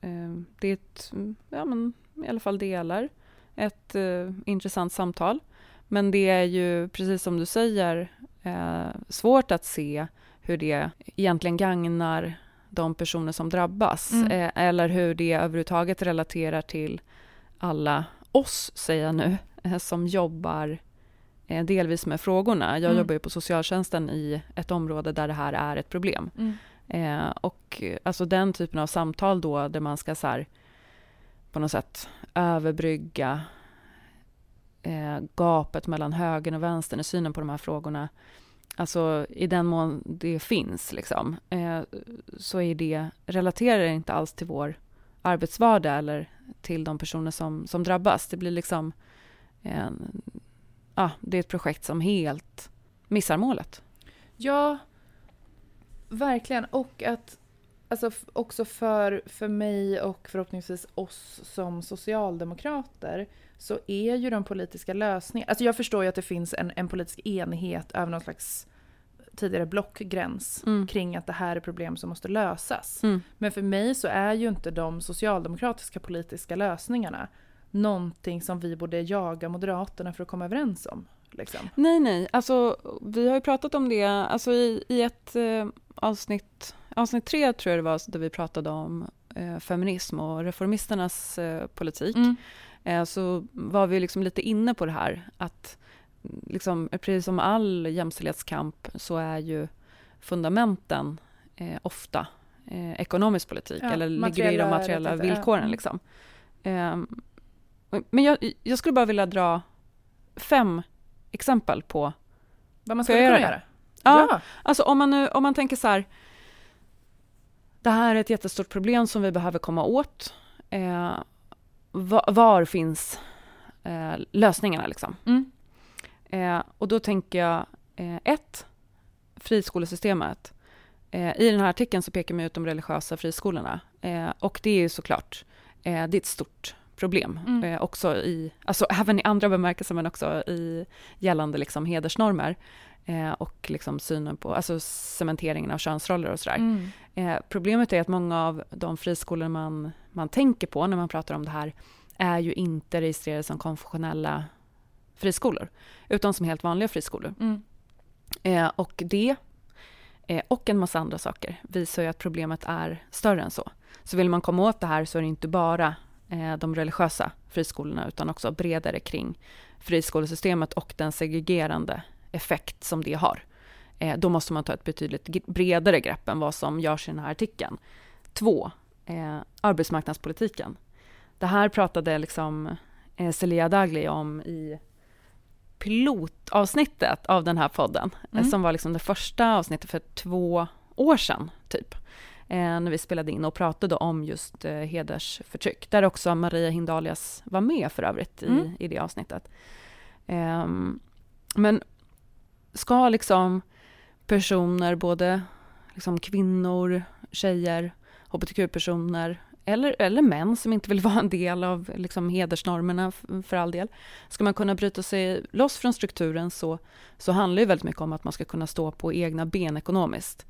Eh, det är ett, ja men i alla fall delar, ett eh, intressant samtal. Men det är ju, precis som du säger, eh, svårt att se hur det egentligen gagnar de personer som drabbas, mm. eh, eller hur det överhuvudtaget relaterar till alla oss, säger jag nu, eh, som jobbar eh, delvis med frågorna. Jag mm. jobbar ju på socialtjänsten i ett område där det här är ett problem. Mm. Eh, och alltså den typen av samtal då, där man ska så här, på något sätt överbrygga eh, gapet mellan högern och vänstern i synen på de här frågorna. Alltså i den mån det finns, liksom, eh, så är det, relaterar inte alls till vår arbetsvardag eller till de personer som, som drabbas. Det blir liksom en, ja, det är ett projekt som helt missar målet. Ja, verkligen. Och att alltså också för, för mig och förhoppningsvis oss som socialdemokrater så är ju de politiska lösningarna... Alltså jag förstår ju att det finns en, en politisk enighet över någon slags tidigare blockgräns mm. kring att det här är problem som måste lösas. Mm. Men för mig så är ju inte de socialdemokratiska politiska lösningarna någonting som vi borde jaga Moderaterna för att komma överens om. Liksom. Nej, nej. Alltså, vi har ju pratat om det alltså i, i ett eh, avsnitt, avsnitt tre tror jag det var, där vi pratade om eh, feminism och reformisternas eh, politik. Mm. Eh, så var vi liksom lite inne på det här att liksom, precis som all jämställdhetskamp så är ju fundamenten eh, ofta eh, ekonomisk politik ja, eller ligger i de materiella villkoren. Mm. Liksom. Eh, men jag, jag, skulle bara vilja dra fem exempel på vad man skulle kunna göra. Ja, ja, alltså om man, nu, om man tänker så här, det här är ett jättestort problem som vi behöver komma åt. Eh, var, var, finns eh, lösningarna liksom? Mm. Eh, och då tänker jag, eh, ett, friskolesystemet. Eh, I den här artikeln så pekar man ut de religiösa friskolorna. Eh, och det är ju såklart, det är ett stort problem. Mm. också i, alltså även i andra bemärkelser, men också i gällande liksom hedersnormer eh, och liksom synen på alltså cementeringen av könsroller och sådär. Mm. Eh, problemet är att många av de friskolor man, man tänker på när man pratar om det här är ju inte registrerade som konfessionella friskolor, utan som helt vanliga friskolor. Mm. Eh, och det eh, och en massa andra saker visar ju att problemet är större än så. Så vill man komma åt det här så är det inte bara eh, de religiösa friskolorna utan också bredare kring friskolesystemet och den segregerande effekt som det har. Eh, då måste man ta ett betydligt bredare grepp än vad som görs i den här artikeln. Två, eh, arbetsmarknadspolitiken. Det här pratade liksom eh, Celia Dagli om i pilotavsnittet av den här podden, eh, mm. som var liksom det första avsnittet för två år sedan, typ. Eh, när vi spelade in och pratade om just eh, hedersförtryck, där också Maria Hindalias var med för övrigt i, mm. i det avsnittet. Ehm, men ska liksom personer, både liksom kvinnor, tjejer, hbtq-personer eller, eller män som inte vill vara en del av liksom hedersnormerna för all del. Ska man kunna bryta sig loss från strukturen så, så handlar det väldigt mycket om att man ska kunna stå på egna ben ekonomiskt.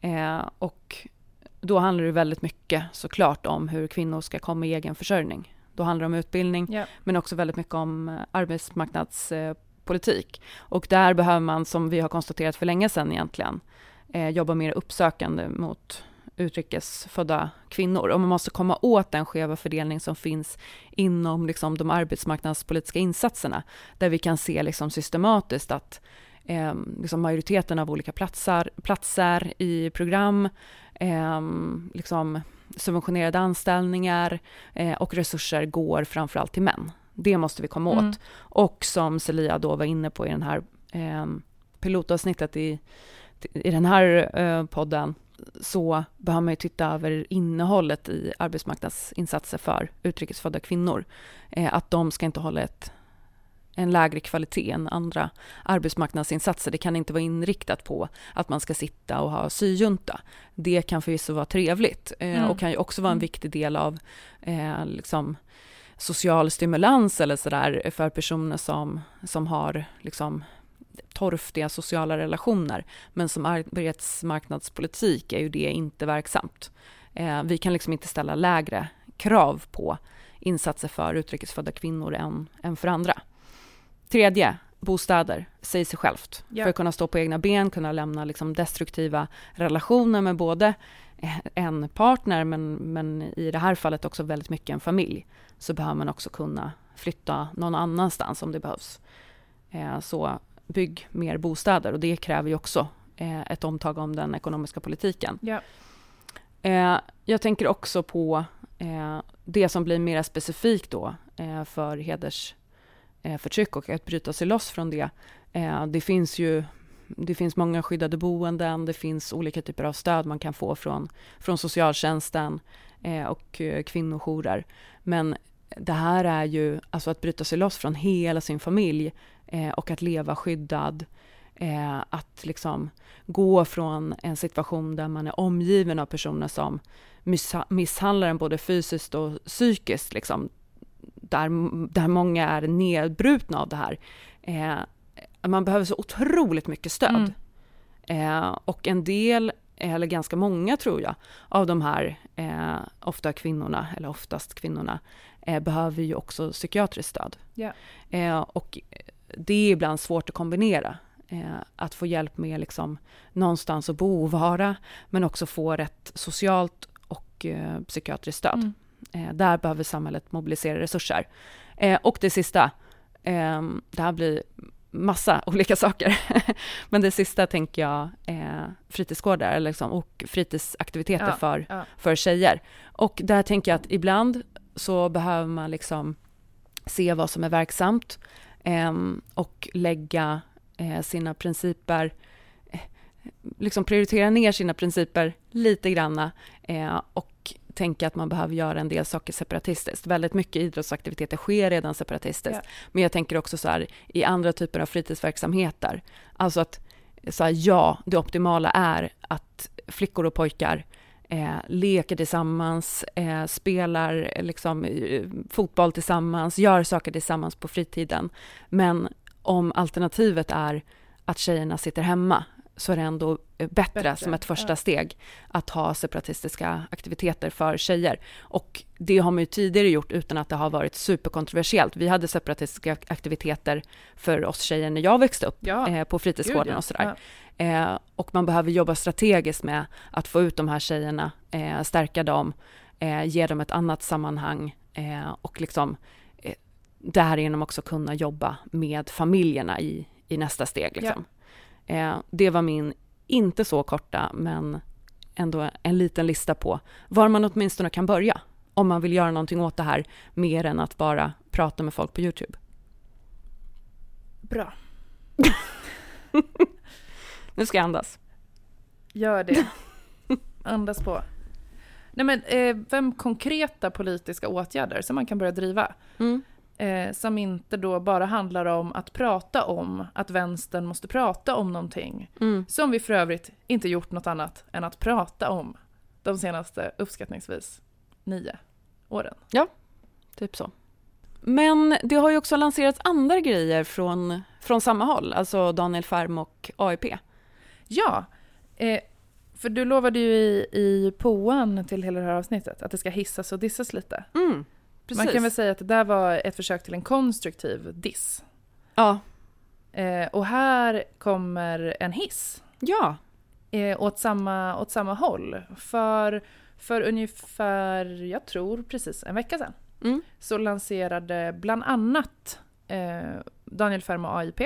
Eh, och då handlar det väldigt mycket såklart om hur kvinnor ska komma i egen försörjning. Då handlar det om utbildning, yeah. men också väldigt mycket om arbetsmarknadspolitik. Och där behöver man, som vi har konstaterat för länge sedan egentligen, eh, jobba mer uppsökande mot utrikesfödda kvinnor. Och man måste komma åt den skeva fördelning som finns inom liksom, de arbetsmarknadspolitiska insatserna, där vi kan se liksom, systematiskt att eh, liksom majoriteten av olika platser, platser i program, eh, liksom subventionerade anställningar eh, och resurser går framförallt till män. Det måste vi komma mm. åt. Och som Celia då var inne på i den här eh, pilotavsnittet i, i den här eh, podden, så behöver man ju titta över innehållet i arbetsmarknadsinsatser för utrikesfödda kvinnor. Eh, att de ska inte hålla ett, en lägre kvalitet än andra arbetsmarknadsinsatser. Det kan inte vara inriktat på att man ska sitta och ha syjunta. Det kan förvisso vara trevligt eh, mm. och kan ju också vara en mm. viktig del av eh, liksom, social stimulans eller sådär för personer som, som har liksom, torftiga sociala relationer. Men som arbetsmarknadspolitik är ju det inte verksamt. Eh, vi kan liksom inte ställa lägre krav på insatser för utrikesfödda kvinnor än, än för andra. Tredje, bostäder, säger sig självt. Ja. För att kunna stå på egna ben, kunna lämna liksom destruktiva relationer med både en partner, men, men i det här fallet också väldigt mycket en familj, så behöver man också kunna flytta någon annanstans om det behövs. Eh, så bygg mer bostäder och det kräver ju också eh, ett omtag om den ekonomiska politiken. Ja. Eh, jag tänker också på eh, det som blir mer specifikt då för hedersförtryck och att bryta sig loss från det. Det finns ju det finns många skyddade boenden, det finns olika typer av stöd man kan få från, från socialtjänsten och kvinnojourer. Men det här är ju alltså att bryta sig loss från hela sin familj eh, och att leva skyddad. Eh, att liksom gå från en situation där man är omgiven av personer som misshandlar en både fysiskt och psykiskt, liksom, där, där många är nedbrutna av det här. Eh, man behöver så otroligt mycket stöd. Mm. Eh, och en del, eller ganska många tror jag, av de här eh, ofta kvinnorna, eller oftast kvinnorna, eh, behöver ju också psykiatriskt stöd. Yeah. och det är ibland svårt att kombinera. Eh, att få hjälp med liksom, någonstans att bo och vara, men också få rätt socialt och eh, psykiatriskt stöd. Mm. Eh, där behöver samhället mobilisera resurser. Eh, och det sista, ehm, det här blir massa olika saker. Men det sista tänker jag eh, fritidsgårdar liksom, och fritidsaktiviteter ja, för, ja. för tjejer. Och där tänker jag att ibland så behöver man liksom se vad som är verksamt eh, och lägga eh, sina principer eh, liksom prioritera ner sina principer lite granna eh, och tänka att man behöver göra en del saker separatistiskt. Väldigt mycket idrottsaktiviteter sker redan separatistiskt. Ja. Men jag tänker också så här i andra typer av fritidsverksamheter. Alltså att så här, ja, det optimala är att flickor och pojkar eh, leker tillsammans, eh, spelar eh, liksom, eh, fotboll tillsammans, gör saker tillsammans på fritiden. Men om alternativet är att tjejerna sitter hemma så är det ändå bättre, bättre. som ett första ja. steg att ha separatistiska aktiviteter för tjejer. Och det har man ju tidigare gjort utan att det har varit superkontroversiellt. Vi hade separatistiska aktiviteter för oss tjejer när jag växte upp ja. eh, på fritidsgården Gud, och sådär. Ja. Eh, och man behöver jobba strategiskt med att få ut de här tjejerna, eh, stärka dem, eh, ge dem ett annat sammanhang eh, och liksom eh, därigenom också kunna jobba med familjerna i, i nästa steg. Liksom. Eh, det var min, inte så korta, men ändå en liten lista på var man åtminstone kan börja om man vill göra någonting åt det här mer än att bara prata med folk på Youtube. Bra. nu ska jag andas. Gör det. Andas på. Nej men, eh, fem konkreta politiska åtgärder som man kan börja driva. Mm eh, som inte då bara handlar om att prata om att vänstern måste prata om någonting. Mm. Som vi för övrigt inte gjort något annat än att prata om de senaste uppskattningsvis nio åren. Ja, typ så. Men det har ju också lanserats andra grejer från, från samma håll, alltså Daniel Färm och AIP. Ja, eh, för du lovade ju i, i påan till hela det här avsnittet att det ska hissas och dissas lite. Mm. Precis. Man kan väl säga att det där var ett försök till en konstruktiv diss. Ja. Eh, och här kommer en hiss. Ja. Eh, åt, samma, åt samma håll. För, för ungefär, jag tror precis en vecka sedan, mm. så lanserade bland annat eh, Daniel och AIP,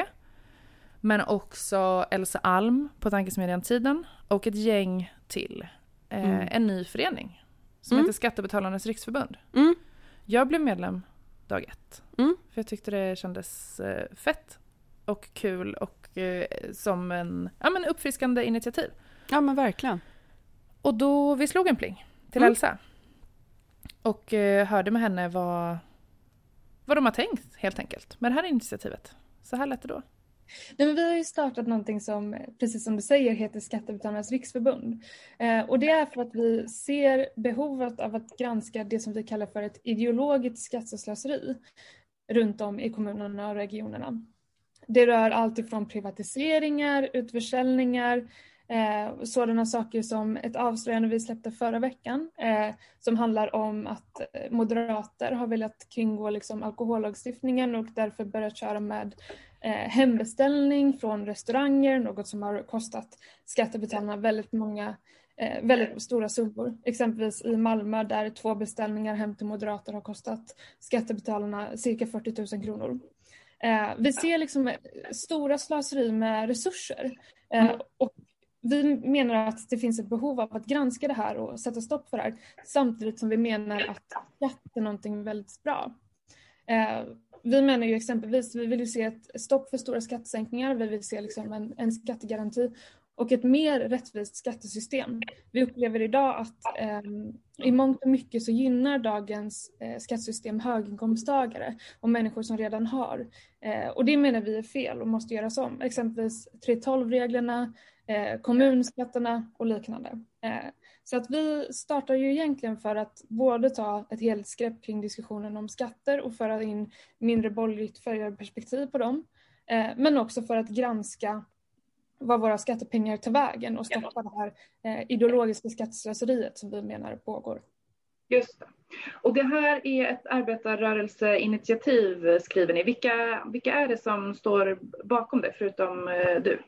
men också Elsa Alm på Tankesmedjan Tiden och ett gäng till. Eh, mm. En ny förening som mm. heter Skattebetalarnas riksförbund. Mm. Jag blev medlem dag ett. Mm. För jag tyckte det kändes eh, fett och kul och eh, som en ja, men uppfriskande initiativ. Ja men verkligen. Och då, vi slog en pling till mm. Elsa. Och eh, hörde med henne vad, vad de har tänkt helt enkelt med det här initiativet. Så här lät det då. Nej, men vi har ju startat någonting som, precis som du säger, heter Skattebetalarnas riksförbund. Eh, och det är för att vi ser behovet av att granska det som vi kallar för ett ideologiskt skatteslöseri runt om i kommunerna och regionerna. Det rör allt ifrån privatiseringar, utförsäljningar, Eh, sådana saker som ett avslöjande vi släppte förra veckan eh, som handlar om att eh, moderater har velat kringgå liksom, alkohollagstiftningen och därför börjat köra med eh, hembeställning från restauranger, något som har kostat skattebetalarna väldigt många eh, väldigt stora summor. Exempelvis i Malmö där två beställningar hem till moderater har kostat skattebetalarna cirka 40 000 kronor. Eh, vi ser liksom stora slöseri med resurser mm. och vi menar att det finns ett behov av att granska det här och sätta stopp för det här samtidigt som vi menar att skatt är någonting väldigt bra. Eh, vi menar ju exempelvis, vi vill ju se ett stopp för stora skattesänkningar, vi vill se liksom en, en skattegaranti och ett mer rättvist skattesystem. Vi upplever idag att eh, i mångt och mycket så gynnar dagens eh, skattesystem höginkomsttagare och människor som redan har. Eh, och det menar vi är fel och måste göras om. Exempelvis 3.12-reglerna, eh, kommunskatterna och liknande. Eh, så att vi startar ju egentligen för att både ta ett helhetsgrepp kring diskussionen om skatter och föra in mindre borgerligt färgade perspektiv på dem. Eh, men också för att granska vad våra skattepengar tar vägen och stoppa det här eh, ideologiska skatteslöseriet som vi menar pågår. Just det. Och det här är ett arbetarrörelseinitiativ skriver ni. Vilka, vilka är det som står bakom det förutom eh, du?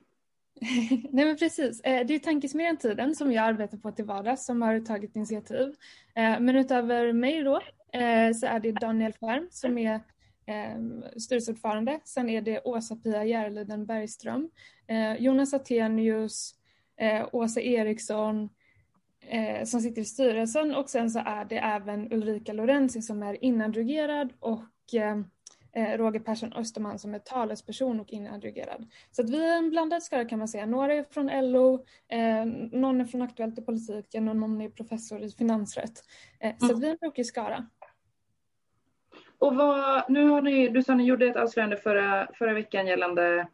Nej men precis. Eh, det är Tankesmedjan Tiden som jag arbetar på till vardags som har tagit initiativ. Eh, men utöver mig då så är det Daniel Färm som är eh, styrelseordförande. Sen är det Åsa-Pia Järliden Bergström, eh, Jonas Attenius, eh, Åsa Eriksson eh, som sitter i styrelsen och sen så är det även Ulrika Lorenzi som är inadrogerad och eh, eh, Roger Persson Österman som är talesperson och inadrogerad. Så att vi är en blandad skara kan man säga. Några är från LO, eh, någon är från Aktuellt i politiken och någon är professor i finansrätt. Eh, så mm. att vi är en brokig skara. Och vad, nu har ni, du sa ni gjorde ett avslöjande förra, förra veckan gällande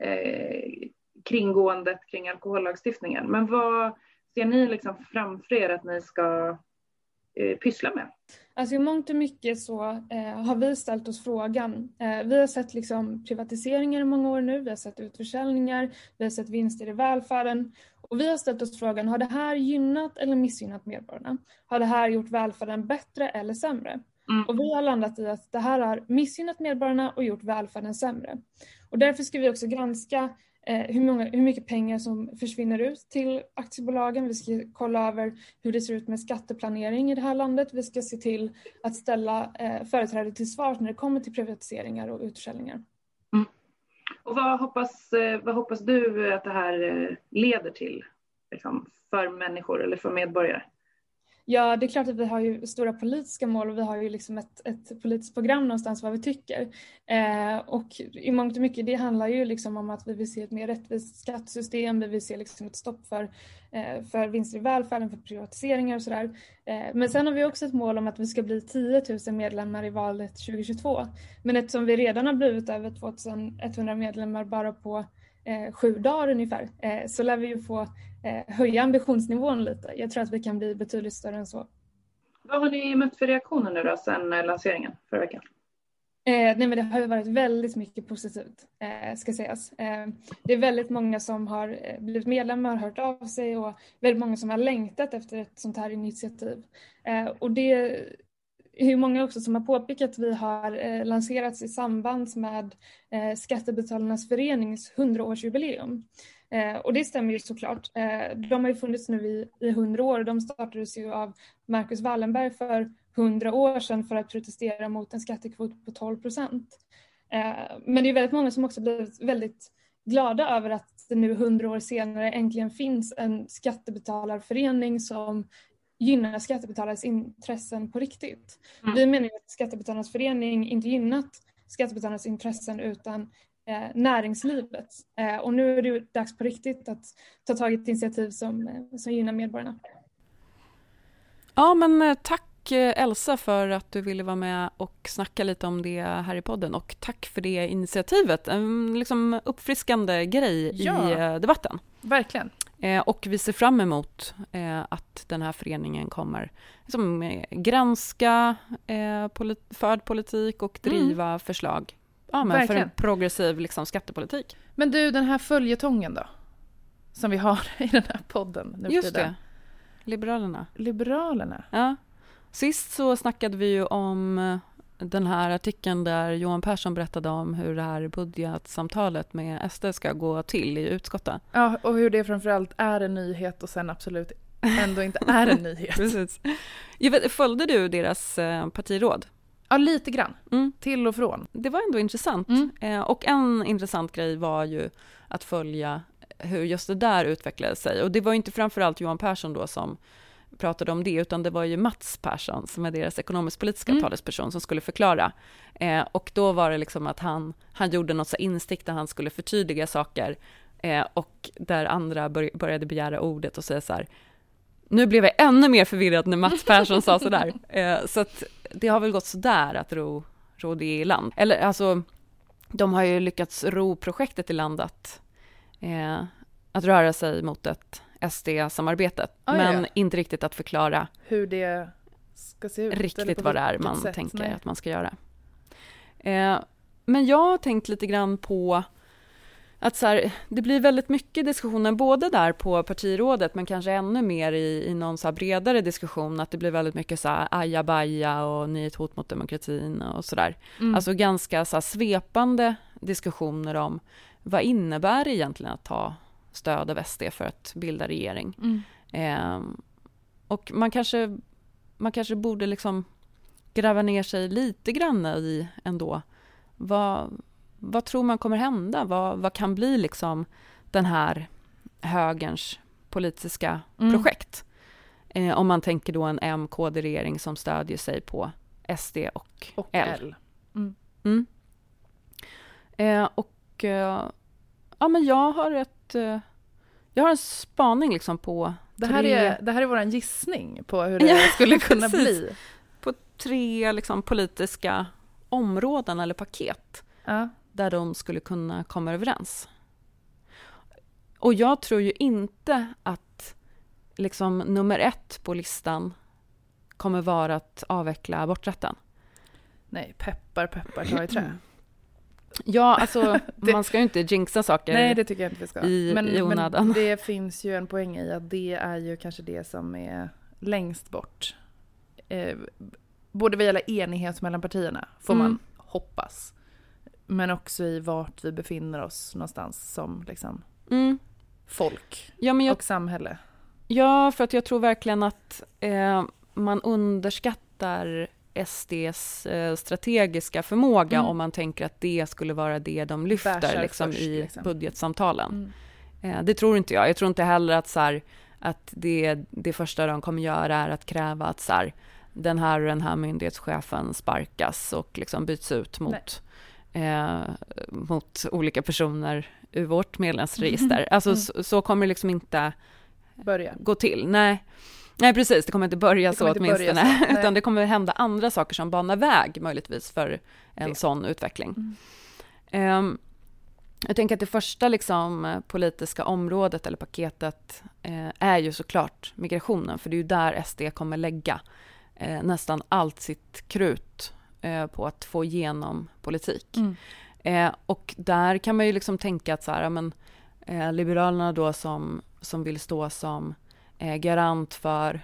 eh, kringgåendet kring alkohollagstiftningen. Men vad ser ni liksom framför er att ni ska eh, pyssla med? Alltså i mångt och mycket så eh, har vi ställt oss frågan. Eh, vi har sett liksom privatiseringar i många år nu, vi har sett utförsäljningar, vi har sett vinster i välfärden. Och vi har ställt oss frågan, har det här gynnat eller missgynnat medborgarna? Har det här gjort välfärden bättre eller sämre? Mm. Och vi har landat i att det här har missgynnat medborgarna och gjort välfärden sämre. Och därför ska vi också granska eh, hur, många, hur mycket pengar som försvinner ut till aktiebolagen. Vi ska kolla över hur det ser ut med skatteplanering i det här landet. Vi ska se till att ställa eh, företrädare till svars när det kommer till privatiseringar och utförsäljningar. Mm. Och vad hoppas, eh, vad hoppas du att det här eh, leder till liksom, för människor eller för medborgare? Ja, det är klart att vi har ju stora politiska mål och vi har ju liksom ett, ett politiskt program någonstans vad vi tycker. Eh, och i mångt och mycket det handlar ju liksom om att vi vill se ett mer rättvist skattesystem, vi vill se liksom ett stopp för, eh, för vinster i välfärden, för privatiseringar och sådär. Eh, men sen har vi också ett mål om att vi ska bli 10 000 medlemmar i valet 2022. Men eftersom vi redan har blivit över 2100 medlemmar bara på eh, sju dagar ungefär eh, så lär vi ju få eh, höja ambitionsnivån lite. Jag tror att vi kan bli betydligt större än så. Vad har ni mött för reaktioner nu då sedan eh, lanseringen förra veckan? Eh, nej men det har ju varit väldigt mycket positivt, eh, ska sägas. Det är väldigt många som har blivit medlemmar, hört av sig och väldigt många som har längtat efter ett sånt här initiativ. Och det hur många också som har påpekat att vi har eh, lanserats i samband med eh, Skattebetalarnas förenings 100-årsjubileum. Eh, och det stämmer ju såklart. Eh, de har ju funnits nu i, i 100 år och de startades ju av Marcus Wallenberg för 100 år sedan för att protestera mot en skattekvot på 12 procent. Eh, men det är väldigt många som också blivit väldigt glada över att det nu 100 år senare äntligen finns en skattebetalarförening som gynnar skattebetalarnas intressen på riktigt. Mm. Vi menar att Skattebetalarnas förening inte gynnat skattebetalarnas intressen utan eh, näringslivet. Eh, och nu är det dags på riktigt att ta tag i ett initiativ som, eh, som gynnar medborgarna. Ja, men eh, tack eh, Elsa för att du ville vara med och snacka lite om det här i podden och tack för det initiativet. En liksom uppfriskande grej ja, i debatten. Verkligen. Eh, och vi ser fram emot eh, att den här föreningen kommer liksom, eh, granska eh, polit förd politik och mm. driva mm. förslag ja, men för en progressiv liksom, skattepolitik. Men du, den här följetongen då? Som vi har i den här podden nu Just det. Liberalerna. Liberalerna. Ja. Sist så snackade vi ju om den här artikeln där Johan Persson berättade om hur det här budgetsamtalet med SD ska gå till i utskottet. Ja, och hur det framförallt är en nyhet och sen absolut ändå inte är en nyhet. Precis. Vet, följde du deras eh, partiråd? Ja, lite grann. Mm. Till och från. Det var ändå intressant. Mm. Eh, och en intressant grej var ju att följa hur just det där utvecklade sig. Och det var inte framförallt Johan Persson då som pratade om det, utan det var ju Mats Persson, som är deras ekonomisk-politiska mm. talesperson, som skulle förklara. Eh, och då var det liksom att han, han gjorde något så instick där han skulle förtydliga saker, eh, och där andra bör, började begära ordet och säga så här, nu blev jag ännu mer förvirrad när Mats Persson sa sådär. Eh, så att det har väl gått sådär att ro, ro det i land. Eller alltså, de har ju lyckats ro projektet i land att, eh, att röra sig mot ett SD-samarbetet, ah, men ja. inte riktigt att förklara hur det ska se ut. Riktigt vad det är man sätt, tänker nej. att man ska göra. Eh, men jag har tänkt lite grann på att så här, det blir väldigt mycket diskussioner, både där på partirådet, men kanske ännu mer i, i någon så bredare diskussion, att det blir väldigt mycket så här ajabaja och ni är ett hot mot demokratin och sådär. Mm. Alltså ganska så svepande diskussioner om vad innebär det egentligen att ta stöd av SD för att bilda regering. Mm. Eh, och man kanske, man kanske borde liksom gräva ner sig lite grann i ändå vad, vad tror man kommer hända? Vad, vad kan bli liksom den här högerns politiska mm. projekt? Eh, om man tänker då en M-KD-regering som stödjer sig på SD och, och L. L. Mm. Mm. Eh, och eh, ja, men jag har ett... Jag har en spaning liksom på... Det här, tre... är, det här är vår gissning på hur det skulle kunna bli. På tre liksom, politiska områden eller paket ja. där de skulle kunna komma överens. Och jag tror ju inte att liksom, nummer ett på listan kommer vara att avveckla aborträtten. Nej, peppar peppar ta i trä. Ja, alltså det, man ska ju inte jinxa saker nej, det tycker jag inte vi ska. I, men, i onödan. Men det finns ju en poäng i att det är ju kanske det som är längst bort. Eh, både vad gäller enighet mellan partierna, får mm. man hoppas. Men också i vart vi befinner oss någonstans som liksom mm. folk ja, jag, och samhälle. Ja, för att jag tror verkligen att eh, man underskattar SDs eh, strategiska förmåga mm. om man tänker att det skulle vara det de lyfter liksom, först, i liksom. budgetsamtalen. Mm. Eh, det tror inte jag. Jag tror inte heller att, så här, att det, det första de kommer göra är att kräva att så här, den här och den här myndighetschefen sparkas och liksom byts ut mot, eh, mot olika personer ur vårt medlemsregister. Mm. Alltså, mm. så, så, kommer det liksom inte Börja. gå till. Nej. Nej, precis. Det kommer inte börja så inte åtminstone. Börja så. Utan det kommer hända andra saker som banar väg möjligtvis för en det. sån utveckling. Mm. Um, jag tänker att det första liksom, politiska området eller paketet eh, är ju såklart migrationen, för det är ju där SD kommer lägga eh, nästan allt sitt krut eh, på att få igenom politik. Mm. Eh, och där kan man ju liksom tänka att så här, men, eh, Liberalerna då som, som vill stå som garant för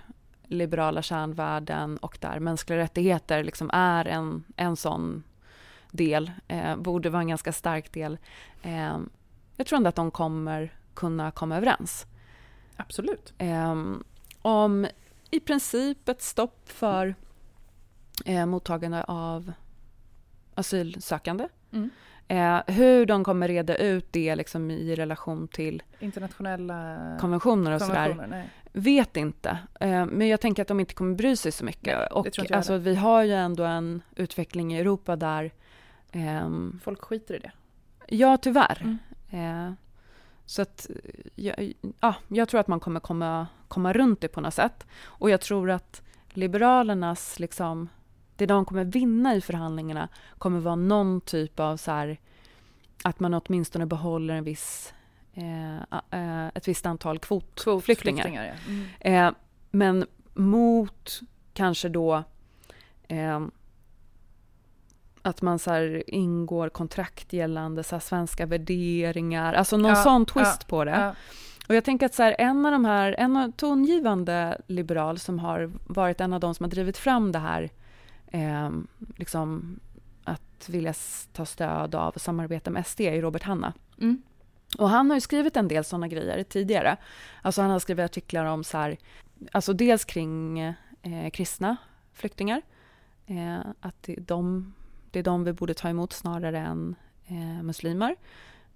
liberala kärnvärden och där mänskliga rättigheter liksom är en, en sån del, eh, borde vara en ganska stark del. Eh, jag tror ändå att de kommer kunna komma överens. Absolut. Eh, om i princip ett stopp för eh, mottagande av asylsökande. Mm. Eh, hur de kommer reda ut det liksom i relation till internationella konventioner och sådär, vet inte. Eh, men jag tänker att de inte kommer bry sig så mycket. Nej, och alltså, vi har ju ändå en utveckling i Europa där... Eh, Folk skiter i det. Ja, tyvärr. Mm. Eh, så att, ja, ja, jag tror att man kommer komma, komma runt det på något sätt. Och jag tror att Liberalernas liksom, det de kommer vinna i förhandlingarna kommer vara någon typ av så här, att man åtminstone behåller en viss, eh, eh, ett visst antal kvotflyktingar. Kvot ja. mm. eh, men mot kanske då eh, att man så ingår kontrakt gällande så svenska värderingar, alltså någon ja, sån twist ja, på det. Ja. Och jag tänker att så här, en av de här, en tongivande liberal som har varit en av de som har drivit fram det här eh, liksom att vilja ta stöd av och samarbeta med SD är Robert Hanna. Mm. Och han har ju skrivit en del sådana grejer tidigare. Alltså han har skrivit artiklar om så här, alltså dels kring eh, kristna flyktingar, eh, att det är, de, det är de vi borde ta emot snarare än eh, muslimer.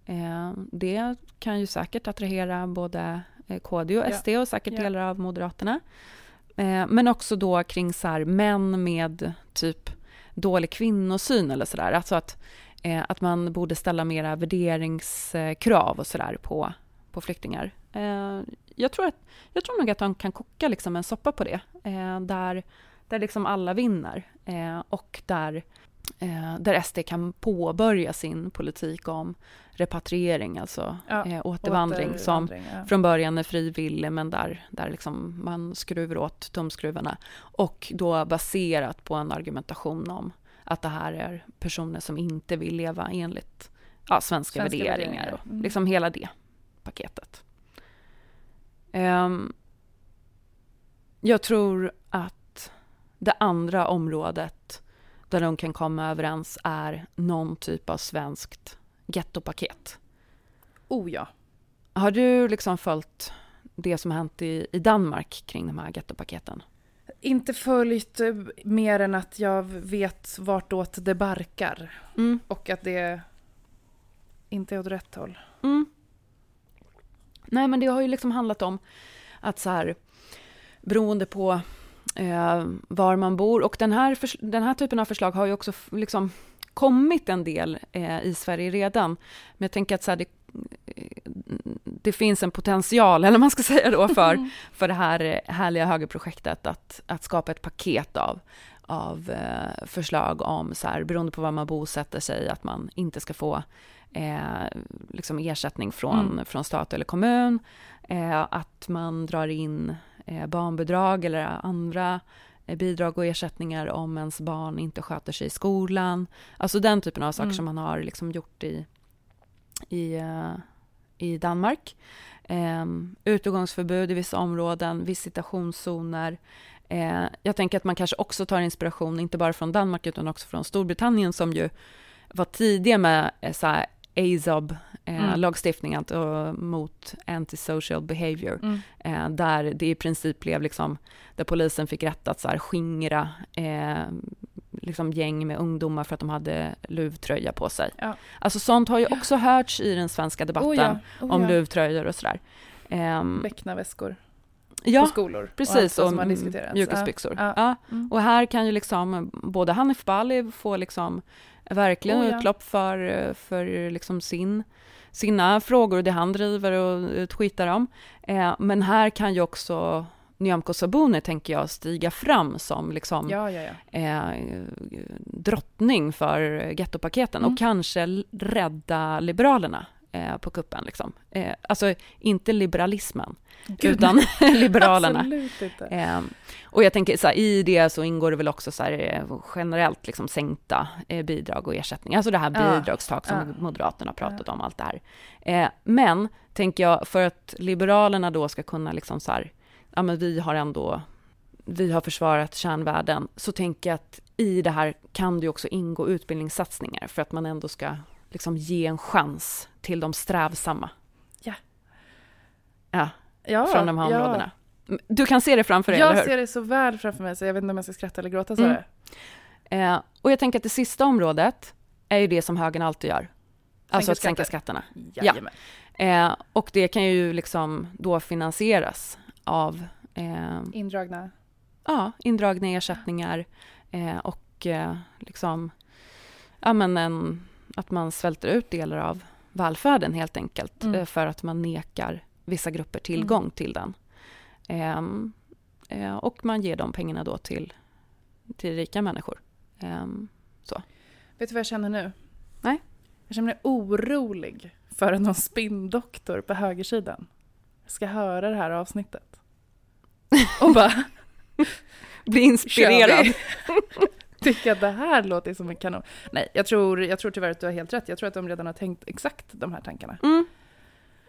Eh, det kan ju säkert attrahera både eh, KD och SD och säkert ja. delar av Moderaterna. Eh, men också då kring så här, män med typ dålig kvinnosyn eller sådär. Alltså att, eh, att man borde ställa mera värderingskrav och sådär på, på flyktingar. Eh, jag, tror att, jag tror nog att de kan koka liksom en soppa på det, eh, där, där liksom alla vinner eh, och där eh, där SD kan påbörja sin politik om repatriering, alltså ja, eh, återvandring, som ja. från början är frivillig, men där, där liksom man skruvar åt tumskruvarna. Och då baserat på en argumentation om att det här är personer som inte vill leva enligt ja, svenska, svenska värderingar, värderingar. och mm. liksom hela det paketet. Um, jag tror att det andra området där de kan komma överens är någon typ av svenskt gettopaket. Oh ja. Har du liksom följt det som har hänt i, i Danmark kring de här gettopaketen? Inte följt eh, mer än att jag vet vartåt det barkar. Mm. Och att det inte är åt rätt håll. Mm. Nej, men det har ju liksom handlat om att så här, beroende på eh, var man bor, och den här, den här typen av förslag har ju också liksom kommit en del eh, i Sverige redan. Men jag tänker att så här, det, det finns en potential, eller man ska säga då, för, för det här härliga högerprojektet att, att skapa ett paket av, av eh, förslag om, så här, beroende på var man bosätter sig, att man inte ska få eh, liksom ersättning från, mm. från stat eller kommun, eh, att man drar in eh, barnbidrag eller andra eh, bidrag och ersättningar om ens barn inte sköter sig i skolan. Alltså den typen av saker mm. som man har liksom gjort i, i, uh, i Danmark. Um, utegångsförbud i vissa områden, visitationszoner. Uh, jag tänker att man kanske också tar inspiration, inte bara från Danmark utan också från Storbritannien som ju var tidiga med så här, AZOB, eh, mm. lagstiftning alltså, mot antisocial behavior, mm. eh, där det i princip blev liksom, där polisen fick rätt att så här, skingra eh, liksom gäng med ungdomar för att de hade luvtröja på sig. Ja. Alltså sånt har ju också hörts i den svenska debatten oh ja. Oh om ja. luvtröjor och sådär. Um, Becknarväskor ja, på skolor. Precis, och, och mjukisbyxor. Ja. Ja. Mm. Och här kan ju liksom både Hanif Bali få liksom verkligen oh, ja. utlopp för, för liksom sin, sina frågor och det han driver och tweetar om. Eh, men här kan ju också Nyamko Sabuni, tänker jag, stiga fram som liksom, ja, ja, ja. Eh, drottning för gettopaketen mm. och kanske rädda Liberalerna eh, på kuppen. Liksom. Eh, alltså inte liberalismen, Gud. utan Liberalerna. Absolut inte. Eh, och jag tänker, så här, i det så ingår det väl också så här, eh, generellt liksom sänkta eh, bidrag och ersättningar, alltså det här bidragstak som. Moderaterna pratat om, allt det här. Eh, men, tänker jag, för att Liberalerna då ska kunna liksom så här, ja men vi har ändå, vi har försvarat kärnvärden, så tänker jag att i det här kan det också ingå utbildningssatsningar för att man ändå ska liksom ge en chans till de strävsamma. Ja. Ja, ja från de här ja. områdena. Du kan se det framför dig, Jag eller hur? ser det så väl framför mig, så jag vet inte om jag ska skratta eller gråta så mm. eh, Och jag tänker att det sista området är ju det som högern alltid gör. Alltså att sänka skatterna. Jajamän. Ja. Eh, och det kan ju liksom då finansieras av... Eh, indragna? Ja, indragna ersättningar eh, och eh, liksom... Ja, men en att man svälter ut delar av välfärden helt enkelt mm. Eh, för att man nekar vissa grupper tillgång mm. till den. Um, uh, och man ger de pengarna då till, till rika människor. Um, så. Vet du vad jag känner nu? Nej. Jag känner mig orolig för någon spinndoktor på högersidan ska höra det här avsnittet. Och bara... Bli inspirerad. tycka att det här låter som en kanon. Nej, jag tror, jag tror tyvärr att du har helt rätt. Jag tror att de redan har tänkt exakt de här tankarna. Mm.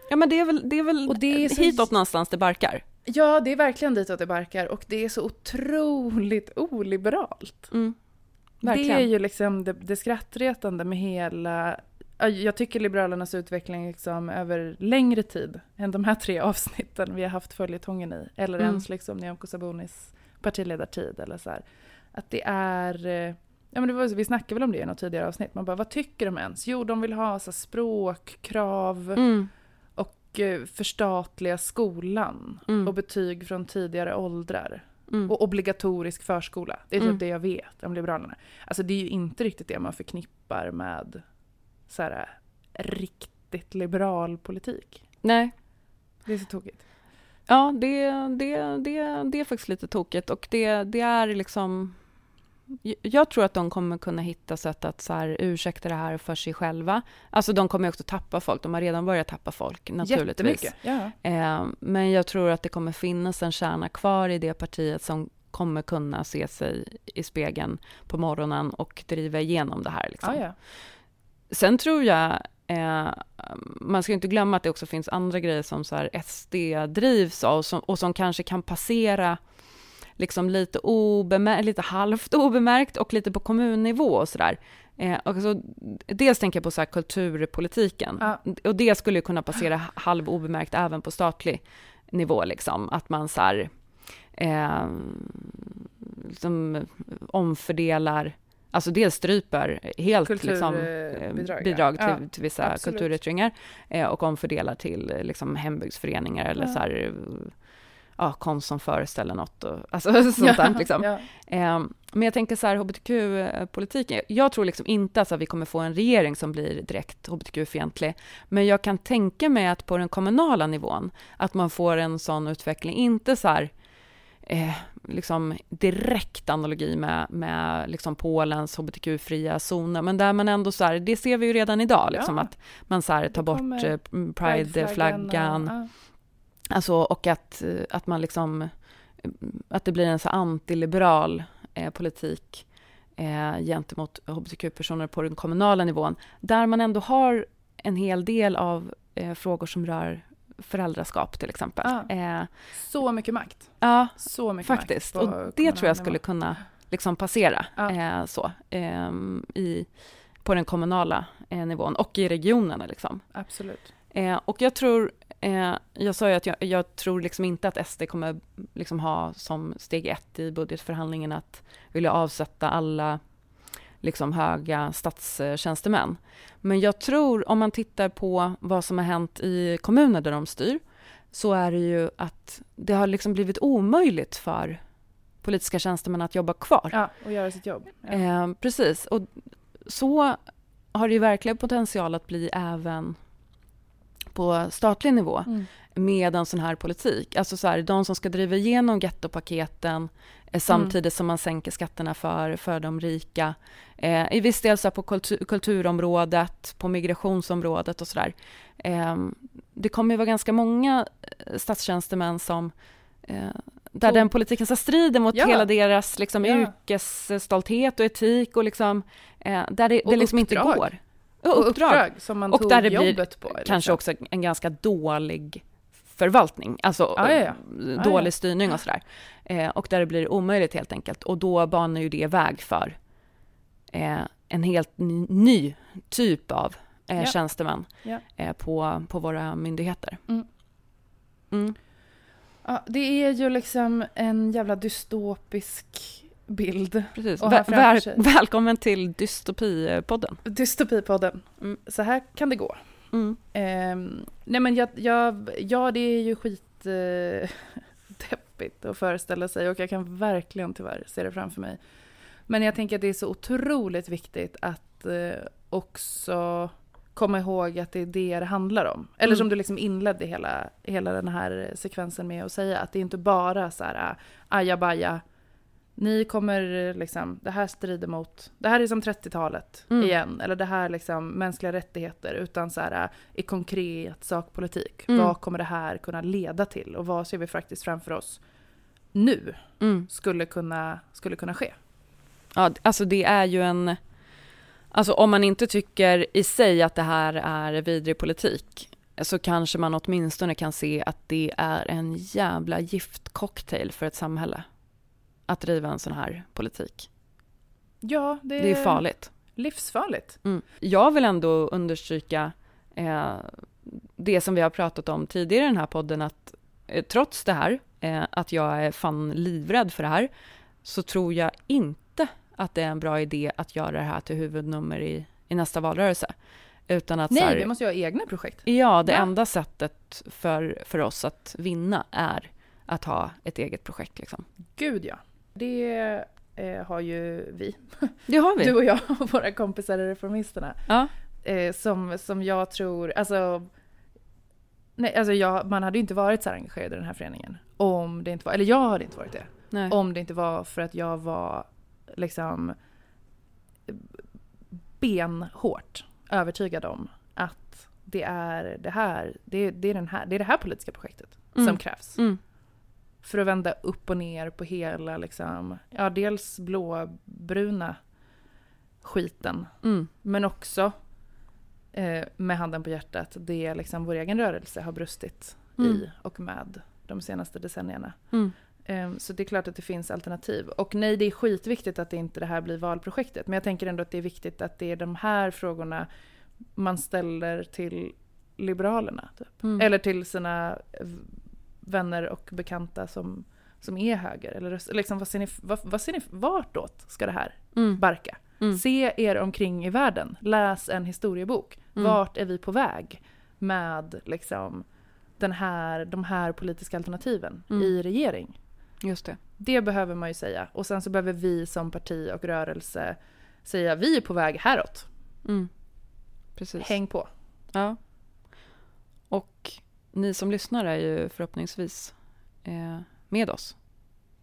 Ja, men det är väl, det är väl och det är så... hitåt någonstans det barkar? Ja, det är verkligen ditåt det barkar och det är så otroligt oliberalt. Mm. Det är ju liksom det, det skrattretande med hela jag tycker Liberalernas utveckling liksom över längre tid än de här tre avsnitten vi har haft följetongen i, eller mm. ens liksom Nyamko Sabunis partiledartid eller så här. Att det är... Eh, ja, men det var, vi snackade väl om det i något tidigare avsnitt. Man bara, vad tycker de ens? Jo, de vill ha så språkkrav mm. och eh, förstatliga skolan mm. och betyg från tidigare åldrar. Mm. Och obligatorisk förskola. Det är typ mm. det jag vet om Liberalerna. Alltså det är ju inte riktigt det man förknippar med så här, riktigt liberal politik. Nej. Det är så tokigt. Ja, det, det, det, det är faktiskt lite tokigt och det, det är liksom... Jag tror att de kommer kunna hitta sätt att så här, ursäkta det här för sig själva. Alltså de kommer också tappa folk, de har redan börjat tappa folk naturligtvis. Ja. Eh, men jag tror att det kommer finnas en kärna kvar i det partiet som kommer kunna se sig i spegeln på morgonen och driva igenom det här. Liksom. Ja, ja. Sen tror jag Eh, man ska inte glömma att det också finns andra grejer som så här SD drivs av och som, och som kanske kan passera liksom lite, obemär lite halvt obemärkt och lite på kommunnivå och sådär. Eh, alltså, dels tänker jag på så kulturpolitiken ja. och det skulle kunna passera halv obemärkt även på statlig nivå, liksom. att man så här, eh, som omfördelar Alltså dels stryper helt liksom, Kulturbidrag, eh, bidrag ja. till, till vissa absolut. kulturyttringar eh, och omfördelar till liksom, hembygdsföreningar eller Ja. så här, ja, konst som föreställer något och alltså sånt där liksom. Ja. Eh, men jag tänker så här, hbtq-politiken, jag tror liksom inte att vi kommer få en regering som blir direkt hbtq-fientlig, men jag kan tänka mig att på den kommunala nivån, att man får en sån utveckling, inte så här, eh, liksom direkt analogi med, med liksom Polens hbtq-fria zoner, men där man ändå så här, det ser vi ju redan idag, liksom Ja. att man så här tar bort eh, Pride-flaggan, och- ja. Alltså, och att, eh, att man liksom, eh, att det blir en så antiliberal eh, politik eh, gentemot hbtq-personer på den kommunala nivån, där man ändå har en hel del av eh, frågor som rör föräldraskap till exempel. Ja. Eh, Så mycket makt. ja, Så mycket faktiskt. makt. Och det tror jag nivå. skulle kunna liksom passera Ja. eh, så, ehm, i, på den kommunala eh, nivån och i regionerna. Liksom. Absolut. Eh, och jag tror, eh, jag sa ju att jag, jag tror liksom inte att SD kommer liksom ha som steg ett i budgetförhandlingen att vilja avsätta alla liksom höga statstjänstemän. Men jag tror, om man tittar på vad som har hänt i kommuner där de styr, så är det ju att det har liksom blivit omöjligt för politiska tjänstemän att jobba kvar. Ja, och göra sitt jobb. Ja. Eh, precis, och så har det ju verkligen potential att bli även på statlig nivå Mm. med en sån här politik. Alltså så här, de som ska driva igenom gettopaketen samtidigt som man sänker skatterna för, för de rika. Eh, I viss del så på kultur, kulturområdet, på migrationsområdet och sådär. Eh, det kommer ju vara ganska många eh, statstjänstemän som eh, där Tog- den politiken så strider mot Ja. hela deras liksom, Ja. yrkesstolthet och etik och liksom, eh, där det, Och det liksom inte uppdrag. går. Och uppdrag som man Och tog där det blir jobbet på. Kanske liksom. också en ganska dålig förvaltning, alltså Ja, ja, ja. dålig ja. styrning och sådär. Eh, och där det blir omöjligt helt enkelt. Och då banar ju det väg för eh, en helt ny, typ av eh, Ja. tjänstemän eh, på, på våra myndigheter. Mm. Mm. Ja, det är ju liksom en jävla dystopisk bild. Precis. Väl, väl, välkommen till Dystopipodden. Dystopipodden. Mm. Så här kan det gå. Mm. Ehm, nej men jag, jag, ja, det är ju skit eh, deppigt att föreställa sig och jag kan verkligen tyvärr se det framför mig. Men jag tänker att det är så otroligt viktigt att eh, också komma ihåg att det är det det handlar om. Eller Mm. som du liksom inledde hela, hela den här sekvensen med att säga, att det är inte bara så här ajabaja, ni kommer liksom, det här strider mot, det här är som 30-talet Mm. igen, eller det här liksom mänskliga rättigheter, utan så här i konkret sakpolitik. Mm. Vad kommer det här kunna leda till och vad ser vi faktiskt framför oss nu Mm. skulle kunna, skulle kunna ske? Ja, alltså det är ju en... Alltså om man inte tycker i sig att det här är vidrig politik så kanske man åtminstone kan se att det är en jävla giftcocktail för ett samhälle att driva en sån här politik. Ja, det, Det är farligt. livsfarligt. Mm. Jag vill ändå understryka eh, det som vi har pratat om tidigare i den här podden, att eh, trots det här, eh, att jag är fan livrädd för det här, så tror jag inte att det är en bra idé att göra det här till huvudnummer i, i nästa valrörelse. Utan att Nej, här, vi måste ju ha egna projekt. Ja, det Ja. enda sättet för, för oss att vinna är att ha ett eget projekt. Liksom. Gud ja. Det eh, har ju vi, Det har vi. du och jag och våra kompisar i Reformisterna. Ja. Eh, som, som jag tror, alltså, nej, alltså jag, man hade ju inte varit så här engagerad i den här föreningen om det inte var, eller jag hade inte varit det, Nej. om det inte var för att jag var liksom benhårt övertygad om att det är det här, det, det är, den här, det är det här politiska projektet Mm. som krävs. Mm. För att vända upp och ner på hela, liksom, ja dels blåbruna skiten, Mm. men också eh, med handen på hjärtat, det liksom vår egen rörelse har brustit Mm. i och med de senaste decennierna. Mm. Eh, så det är klart att det finns alternativ. Och nej, det är skitviktigt att det inte det här blir valprojektet, men jag tänker ändå att det är viktigt att det är de här frågorna man ställer till Liberalerna. Typ. Mm. Eller till sina vänner och bekanta som som är höger? Eller liksom, vad ser ni, vad, vad ser ni, vartåt ska det här Mm. barka? Mm. Se er omkring i världen, läs en historiebok. Mm. Vart är vi på väg med liksom, den här, de här politiska alternativen Mm. i regering? Just det. Det behöver man ju säga. Och sen så behöver vi som parti och rörelse säga vi är på väg häråt. Mm. Precis. Häng på. Ja. Och ni som lyssnar är ju förhoppningsvis eh, med oss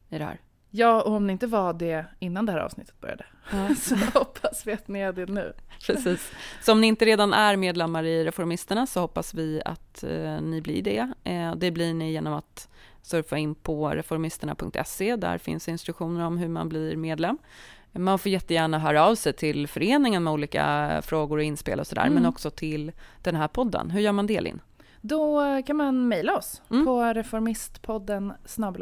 i det här. Ja, och om ni inte var det innan det här avsnittet började Ja. så hoppas vi att ni är det nu. Precis. Så om ni inte redan är medlemmar i Reformisterna så hoppas vi att eh, ni blir det. Eh, det blir ni genom att surfa in på reformisterna.se. Där finns instruktioner om hur man blir medlem. Man får jättegärna höra av sig till föreningen med olika frågor och inspel och sådär, Mm. men också till den här podden. Hur gör man det, Linn? Då kan man mejla oss Mm. på reformistpodden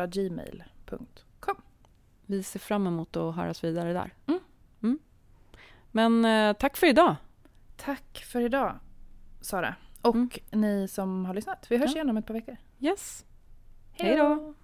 gmail.com. Vi ser fram emot att höras vidare där. Mm. Mm. Men eh, tack för idag. Tack för idag, Sara. Och Mm. ni som har lyssnat. Vi hörs Ja. igen om ett par veckor. Yes. Hej då!